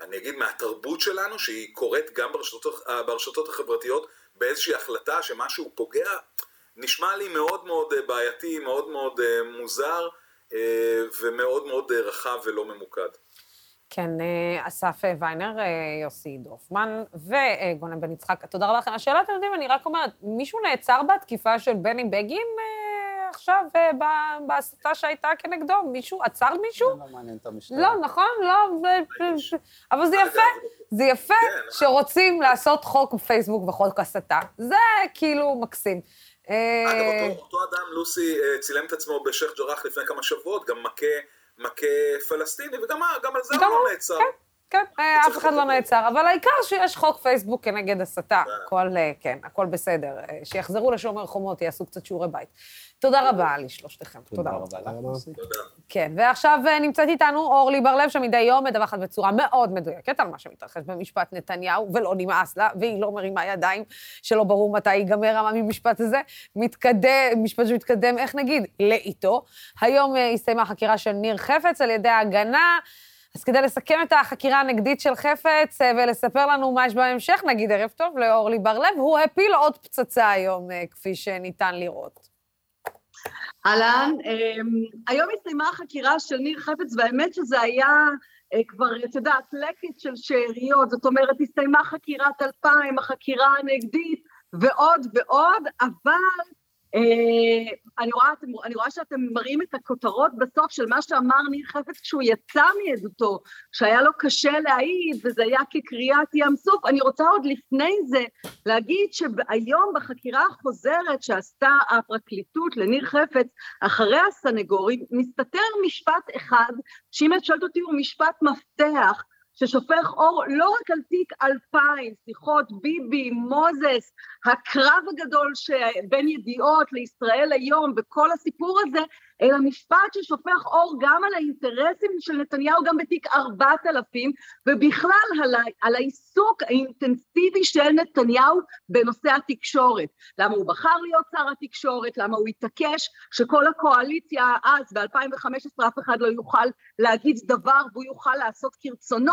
אני אגיד מהתרבות שלנו, שהיא קורית גם ברשתות, ברשתות החברתיות, באיזושהי החלטה שמשהו פוגע, נשמע לי מאוד מאוד אה, בעייתי, מאוד מאוד אה, מוזר, אה, ומאוד מאוד אה, רחב ולא ממוקד. כן, אה, אסף אה, ויינר, אה, יוסי דורפמן וגונן בן יצחק, תודה רבה לכם. השאלה, אתם יודעים, אני רק אומרת, מישהו נעצר בתקיפה של בני בגין? עכשיו בהסתה שהייתה כנגדו? מישהו? עצר מישהו? לא מעניין את המשטרה. לא, נכון? לא, אבל זה יפה, זה יפה כן. שרוצים לעשות חוק פייסבוק וחוק הסתה. זה כאילו מקסים. אגב, אותו, אדם, לוסי, צילם את עצמו בשייח' ג'ראח לפני כמה שבועות, גם מכה, מכה פלסטיני, וגם גם על זה הוא לא נעצר. כן, כן, אה, אף אחד לא נעצר, אבל העיקר שיש חוק פייסבוק כנגד הסתה. הכל, אה, כן, הכל בסדר. אה, שיחזרו לשומר חומות, יעשו קצת שיעורי בית. תודה רבה לשלושתכם. תודה רבה. לך. כן, ועכשיו אה, נמצאת איתנו אורלי בר-לב, שמדי יום מדווחת בצורה מאוד מדויקת על מה שמתרחש במשפט נתניהו, ולא נמאס לה, והיא לא מרימה ידיים, שלא ברור מתי ייגמר המשפט הזה. מתקדם, משפט שמתקדם, איך נגיד, לאיתו. היום אה, הסתיימה החקירה של ניר חפץ על ידי ההגנה. אז כדי לסכם את החקירה הנגדית של חפץ אה, ולספר לנו מה יש בהמשך, נגיד ערב טוב לאורלי בר-לב, הוא הפיל עוד פצצה היום, כפי שניתן לראות. אהלן, אמ, היום הסתיימה החקירה של ניר חפץ, והאמת שזה היה אה, כבר, את יודעת, לקט של שאריות, זאת אומרת, הסתיימה חקירת 2000, החקירה הנגדית, ועוד ועוד, אבל אני רואה, אתם, אני רואה שאתם מראים את הכותרות בסוף של מה שאמר ניר חפץ כשהוא יצא מעדותו, שהיה לו קשה להעיד, וזה היה כקריאת ים סוף. אני רוצה עוד לפני זה להגיד שהיום בחקירה החוזרת שעשתה הפרקליטות לניר חפץ, אחרי הסנגורים, מסתתר משפט אחד, שאם את שואלת אותי הוא משפט מפתח, ששופך אור לא רק על תיק 2000, שיחות ביבי, מוזס, הקרב הגדול שבין ידיעות לישראל היום וכל הסיפור הזה, אלא משפט ששופך אור גם על האינטרסים של נתניהו, גם בתיק 4000, ובכלל על, ה- על העיסוק האינטנסיבי של נתניהו בנושא התקשורת. למה הוא בחר להיות שר התקשורת, למה הוא התעקש שכל הקואליציה אז, ב-2015, אף אחד לא יוכל להגיד דבר והוא יוכל לעשות כרצונו.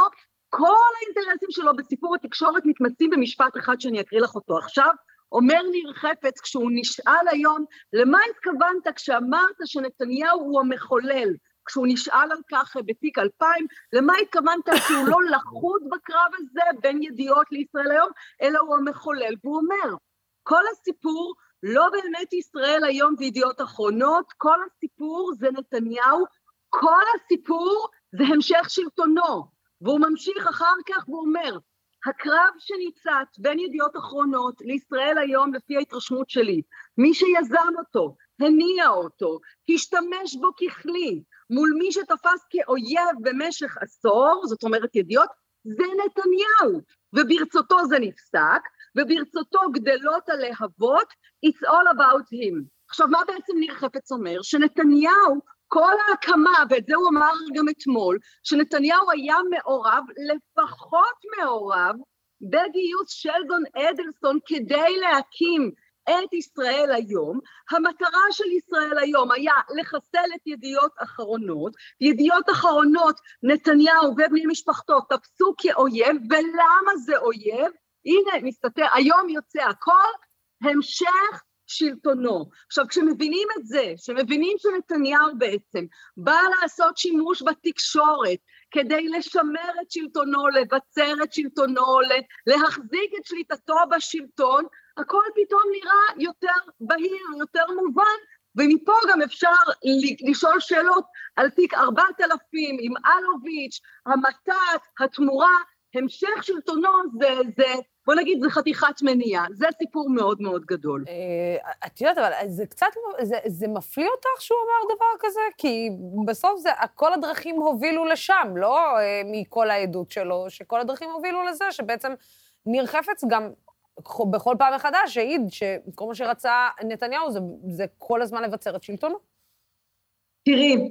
כל האינטרסים שלו בסיפור התקשורת מתמצים במשפט אחד שאני אקריא לך אותו עכשיו. אומר ניר חפץ כשהוא נשאל היום, למה התכוונת כשאמרת שנתניהו הוא המחולל? כשהוא נשאל על כך בתיק 2000, למה התכוונת שהוא לא לחוד בקרב הזה בין ידיעות לישראל היום, אלא הוא המחולל? והוא אומר, כל הסיפור לא באמת ישראל היום וידיעות אחרונות, כל הסיפור זה נתניהו, כל הסיפור זה המשך שלטונו. והוא ממשיך אחר כך והוא אומר, הקרב שניצת בין ידיעות אחרונות לישראל היום, לפי ההתרשמות שלי, מי שיזם אותו, הניע אותו, השתמש בו ככלי, מול מי שתפס כאויב במשך עשור, זאת אומרת ידיעות, זה נתניהו, וברצותו זה נפסק, וברצותו גדלות הלהבות, it's all about him. עכשיו, מה בעצם ניר חפץ אומר? שנתניהו, כל ההקמה, ואת זה הוא אמר גם אתמול, שנתניהו היה מעורב, לפחות מעורב, בגיוס שלדון אדלסון כדי להקים את ישראל היום. המטרה של ישראל היום היה לחסל את ידיעות אחרונות. ידיעות אחרונות, נתניהו ובני משפחתו תפסו כאויב, ולמה זה אויב? הנה, מסתתר, היום יוצא הכל, המשך שלטונו. עכשיו, כשמבינים את זה, שמבינים שנתניהו בעצם בא לעשות שימוש בתקשורת כדי לשמר את שלטונו, לבצר את שלטונו, להחזיק את שליטתו בשלטון, הכל פתאום נראה יותר בהיר, יותר מובן, ומפה גם אפשר לשאול שאלות על תיק 4000 עם אלוביץ', המתת, התמורה, המשך שלטונו זה, זה, בוא נגיד, זה חתיכת מניעה. זה סיפור מאוד מאוד גדול. אה, את יודעת, אבל זה קצת, זה, מפליא אותך שהוא אמר דבר כזה? כי בסוף זה, כל הדרכים הובילו לשם, לא אה, מכל העדות שלו, שכל הדרכים הובילו לזה, שבעצם ניר חפץ גם בכל פעם מחדש העיד שכל מה שרצה נתניהו זה, זה כל הזמן לבצר את שלטונו. תראי,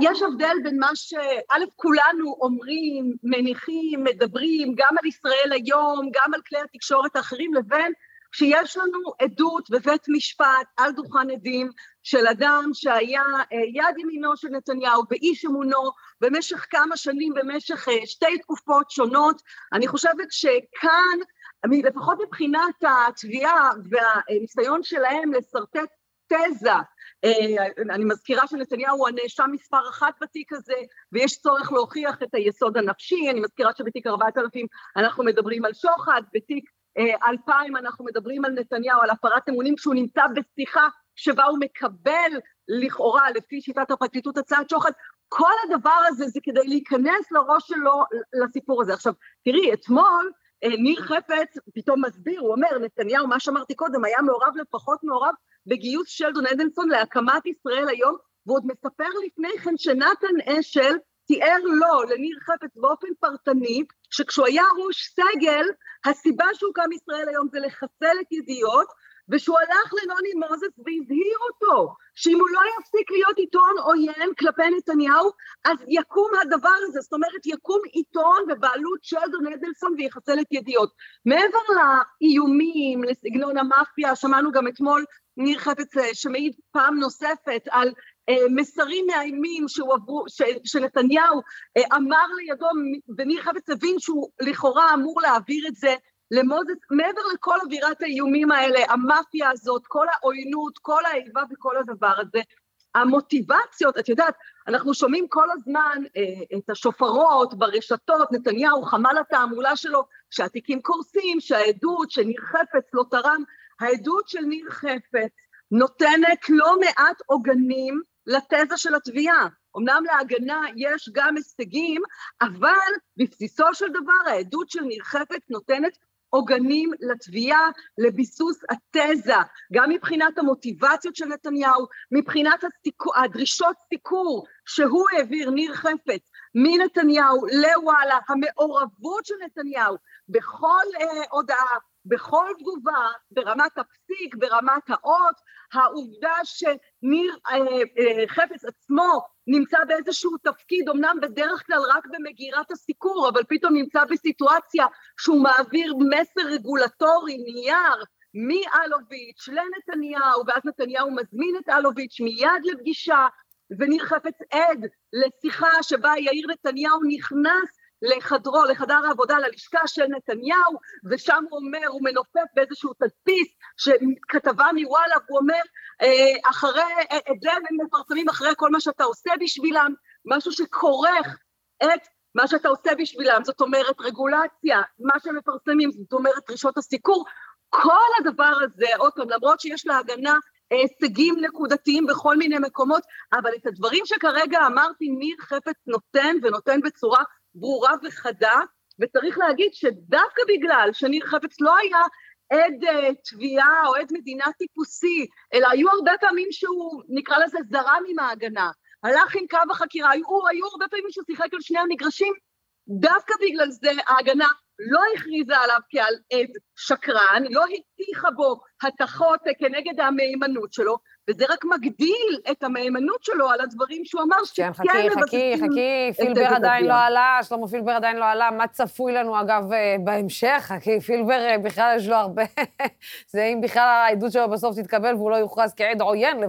יש הבדל בין מה שא', כולנו אומרים, מניחים, מדברים, גם על ישראל היום, גם על כלי התקשורת האחרים, לבין שיש לנו עדות בבית משפט על דוכן עדים של אדם שהיה יד ימינו של נתניהו ואיש אמונו במשך כמה שנים, במשך שתי תקופות שונות. אני חושבת שכאן, לפחות מבחינת התביעה והניסיון שלהם לשרטט תזה, אני מזכירה שנתניהו הוא הנאשם מספר אחת בתיק הזה, ויש צורך להוכיח את היסוד הנפשי, אני מזכירה שבתיק 4000 אנחנו מדברים על שוחד, בתיק 2000 אנחנו מדברים על נתניהו, על הפרת אמונים שהוא נמצא בשיחה שבה הוא מקבל לכאורה, לפי שיטת הפרקליטות, הצעת שוחד, כל הדבר הזה זה כדי להיכנס לראש שלו לסיפור הזה. עכשיו, תראי, אתמול אה, ניר חפץ פתאום מסביר, הוא אומר, נתניהו, מה שאמרתי קודם, היה מעורב לפחות מעורב בגיוס שלדון אדלסון להקמת ישראל היום, ועוד מספר לפני כן שנתן אשל תיאר לו, לניר חפץ, באופן פרטני, שכשהוא היה ראש סגל, הסיבה שהוקם ישראל היום זה לחסל את ידיעות, ושהוא הלך לנוני מוזס והזהיר אותו, שאם הוא לא יפסיק להיות עיתון עוין כלפי נתניהו, אז יקום הדבר הזה, זאת אומרת יקום עיתון בבעלות שלדון אדלסון ויחסל את ידיעות. מעבר לאיומים, לסגנון המאפיה, שמענו גם אתמול ניר חפץ אה, שמעיד פעם נוספת על אה, מסרים מאיימים שהועברו, ש, שנתניהו אה, אמר לידו, וניר חפץ הבין שהוא לכאורה אמור להעביר את זה למוזס, מעבר לכל אווירת האיומים האלה, המאפיה הזאת, כל העוינות, כל האיבה וכל הדבר הזה, המוטיבציות, את יודעת, אנחנו שומעים כל הזמן אה, את השופרות ברשתות, נתניהו, חמ"ל התעמולה שלו, שהתיקים קורסים, שהעדות שניר חפץ לא תרם, העדות של ניר חפץ נותנת לא מעט עוגנים לתזה של התביעה. אמנם להגנה יש גם הישגים, אבל בבסיסו של דבר העדות של ניר חפץ נותנת עוגנים לתביעה, לביסוס התזה, גם מבחינת המוטיבציות של נתניהו, מבחינת הסיקור, הדרישות סיקור שהוא העביר, ניר חפץ, מנתניהו לוואלה, המעורבות של נתניהו בכל אה, הודעה, בכל תגובה, ברמת הפסיק, ברמת האות, העובדה שניר אה, אה, חפץ עצמו נמצא באיזשהו תפקיד, אמנם בדרך כלל רק במגירת הסיקור, אבל פתאום נמצא בסיטואציה שהוא מעביר מסר רגולטורי, נייר, מאלוביץ' לנתניהו, ואז נתניהו מזמין את אלוביץ' מיד לפגישה, וניר חפץ עד לשיחה שבה יאיר נתניהו נכנס לחדרו, לחדר העבודה, ללשכה של נתניהו, ושם הוא אומר, הוא מנופף באיזשהו תדפיס, שכתבה מוואלה, והוא אומר, אה, אחרי, אה, את זה הם מפרסמים אחרי כל מה שאתה עושה בשבילם, משהו שכורך את מה שאתה עושה בשבילם, זאת אומרת רגולציה, מה שהם מפרסמים, זאת אומרת דרישות הסיקור, כל הדבר הזה, עוד פעם, למרות שיש להגנה הישגים נקודתיים בכל מיני מקומות, אבל את הדברים שכרגע אמרתי, ניר חפץ נותן ונותן בצורה ברורה וחדה, וצריך להגיד שדווקא בגלל שניר חפץ לא היה עד uh, תביעה או עד מדינה טיפוסי, אלא היו הרבה פעמים שהוא, נקרא לזה, זרם עם ההגנה, הלך עם קו החקירה, היו, היו הרבה פעמים שהוא שיחק על שני המגרשים, דווקא בגלל זה ההגנה לא הכריזה עליו כעל עד שקרן, לא הטיחה בו התחות כנגד המהימנות שלו, וזה רק מגדיל את המהימנות שלו על הדברים שהוא אמר, כן, חכי, חכי, חכי, פילבר עדיין לא עלה, שלמה פילבר עדיין לא עלה, מה צפוי לנו, אגב, אה, בהמשך? חכי, פילבר אה, בכלל יש לו הרבה... זה אם בכלל העדות שלו בסוף תתקבל והוא לא יוכרז כעד עוין,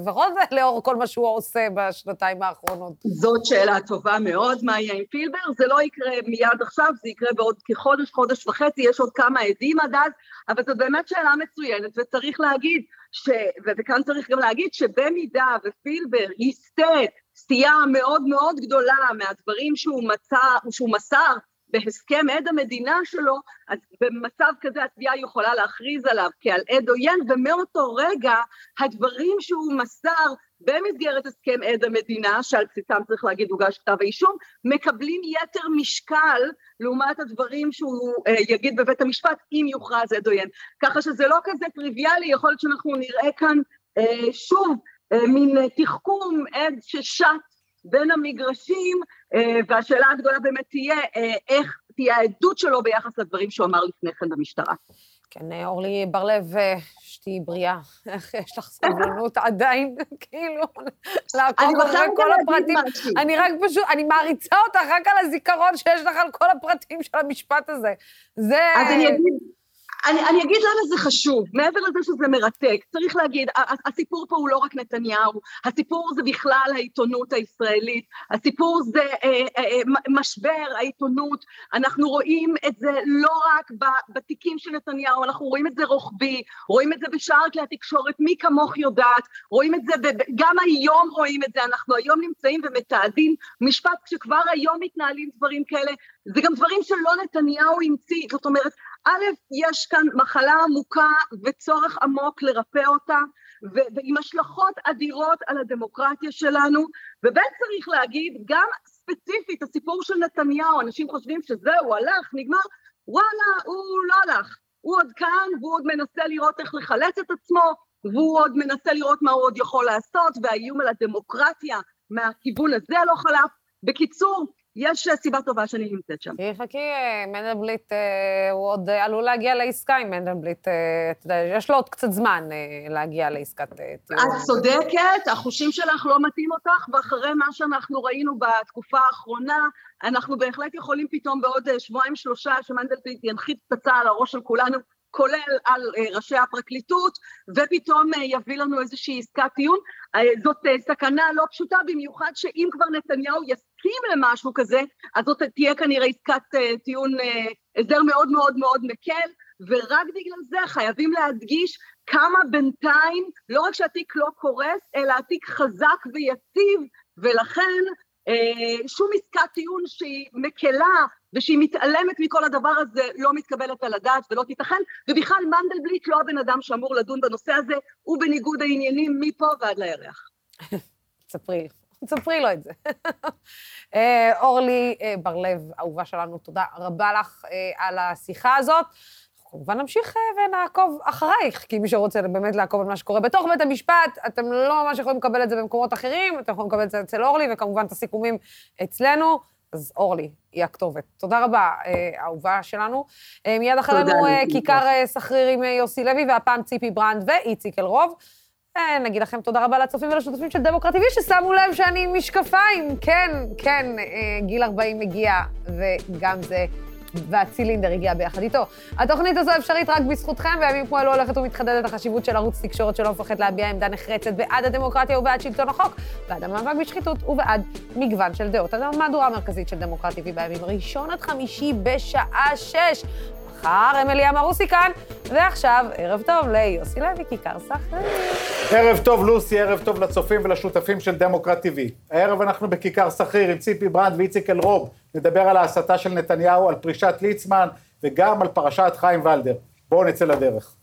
לפחות לאור כל מה שהוא עושה בשנתיים האחרונות. זאת שאלה טובה מאוד, מה יהיה עם פילבר? זה לא יקרה מיד עכשיו, זה יקרה בעוד כחודש, חודש וחצי, יש עוד כמה עדים עד אז, אבל זו באמת שאלה מצוינת, וצריך להגיד, ש... וכאן צריך גם להגיד שבמידה ופילבר יסטה סטייה מאוד מאוד גדולה מהדברים שהוא, מצא, שהוא מסר בהסכם עד המדינה שלו, אז במצב כזה התביעה יכולה להכריז עליו כעל עד עוין, ומאותו רגע הדברים שהוא מסר במסגרת הסכם עד המדינה, שעל בסיסם צריך להגיד הוגש כתב האישום, מקבלים יתר משקל לעומת הדברים שהוא אה, יגיד בבית המשפט אם יוכרז עד עוין. ככה שזה לא כזה טריוויאלי, יכול להיות שאנחנו נראה כאן אה, שוב אה, מין תחכום עד ששט בין המגרשים, אה, והשאלה הגדולה באמת תהיה אה, איך תהיה העדות שלו ביחס לדברים שהוא אמר לפני כן במשטרה. כן, אה, אורלי בר-לב, שתהיי בריאה. איך יש לך סבלנות עדיין, כאילו, לעקוב אחרי כל הפרטים. אני רק פשוט, אני מעריצה אותך רק על הזיכרון שיש לך על כל הפרטים של המשפט הזה. זה... אז אני אגיד... אני, אני אגיד למה זה חשוב, מעבר לזה שזה מרתק, צריך להגיד, הסיפור פה הוא לא רק נתניהו, הסיפור זה בכלל העיתונות הישראלית, הסיפור זה אה, אה, אה משבר העיתונות, אנחנו רואים את זה לא רק בתיקים של נתניהו, אנחנו רואים את זה רוחבי, רואים את זה בשאר כלי התקשורת, מי כמוך יודעת, רואים את זה, גם היום רואים את זה, אנחנו היום נמצאים ומתעדים משפט כשכבר היום מתנהלים דברים כאלה, זה גם דברים שלא נתניהו המציא, זאת אומרת, א', יש כאן מחלה עמוקה וצורך עמוק לרפא אותה, ועם השלכות אדירות על הדמוקרטיה שלנו, וב' צריך להגיד, גם ספציפית, הסיפור של נתניהו, אנשים חושבים שזהו, הלך, נגמר, וואלה, הוא לא הלך. הוא עוד כאן, והוא עוד מנסה לראות איך לחלץ את עצמו, והוא עוד מנסה לראות מה הוא עוד יכול לעשות, והאיום על הדמוקרטיה מהכיוון הזה לא חלף. בקיצור, יש סיבה טובה שאני נמצאת שם. חכי, חכי, מנדלבליט, אה, הוא עוד עלול להגיע לעסקה עם מנדלבליט. אה, אתה יודע, יש לו עוד קצת זמן אה, להגיע לעסקת טיעון. את צודקת, החושים שלך לא מתאים אותך, ואחרי מה שאנחנו ראינו בתקופה האחרונה, אנחנו בהחלט יכולים פתאום בעוד שבועיים-שלושה, שמנדלבליט ינחית פצצה על הראש של כולנו, כולל על ראשי הפרקליטות, ופתאום יביא לנו איזושהי עסקת טיעון. זאת סכנה לא פשוטה, במיוחד שאם כבר נתניהו יסכים למשהו כזה, אז זאת תהיה כנראה עסקת טיעון, הסדר מאוד מאוד מאוד מקל, ורק בגלל זה חייבים להדגיש כמה בינתיים, לא רק שהתיק לא קורס, אלא התיק חזק ויציב, ולכן שום עסקת טיעון שהיא מקלה ושהיא מתעלמת מכל הדבר הזה לא מתקבלת על הדעת ולא תיתכן, ובכלל מנדלבליט לא הבן אדם שאמור לדון בנושא הזה, הוא בניגוד העניינים מפה ועד לירח. ספרי, ספרי לו את זה. אורלי בר-לב, אהובה שלנו, תודה רבה לך על השיחה הזאת. כמובן נמשיך ונעקוב אחרייך, כי מי שרוצה באמת לעקוב על מה שקורה בתוך בית המשפט, אתם לא ממש יכולים לקבל את זה במקומות אחרים, אתם יכולים לקבל את זה אצל אורלי, וכמובן את הסיכומים אצלנו. אז אורלי היא הכתובת. תודה רבה, אהובה שלנו. מיד אחרינו כיכר סחריר עם יוסי לוי, והפעם ציפי ברנד ואיציק אלרוב. נגיד לכם תודה רבה לצופים ולשותפים של דמוקרט TV, ששמו לב שאני עם משקפיים. כן, כן, גיל 40 מגיע, וגם זה... והצילינדר הגיע ביחד איתו. התוכנית הזו אפשרית רק בזכותכם, וימים כמו אלו הולכת ומתחדדת החשיבות של ערוץ תקשורת שלא מפחד להביע עמדה נחרצת בעד הדמוקרטיה ובעד שלטון החוק, בעד המאבק בשחיתות ובעד מגוון של דעות. אז המהדורה המרכזית של דמוקרט TV בימים ראשון עד חמישי בשעה שש. מחר אמילי אמרוסי כאן, ועכשיו ערב טוב ליוסי לוי, כיכר סחריר. ערב טוב לוסי, ערב טוב לצופים ולשותפים של דמוקרט TV. הערב אנחנו בכיכר סחריר עם ציפי ברנד ואיציק אלרוב. נדבר על ההסתה של נתניהו, על פרישת ליצמן וגם על פרשת חיים ולדר. בואו נצא לדרך.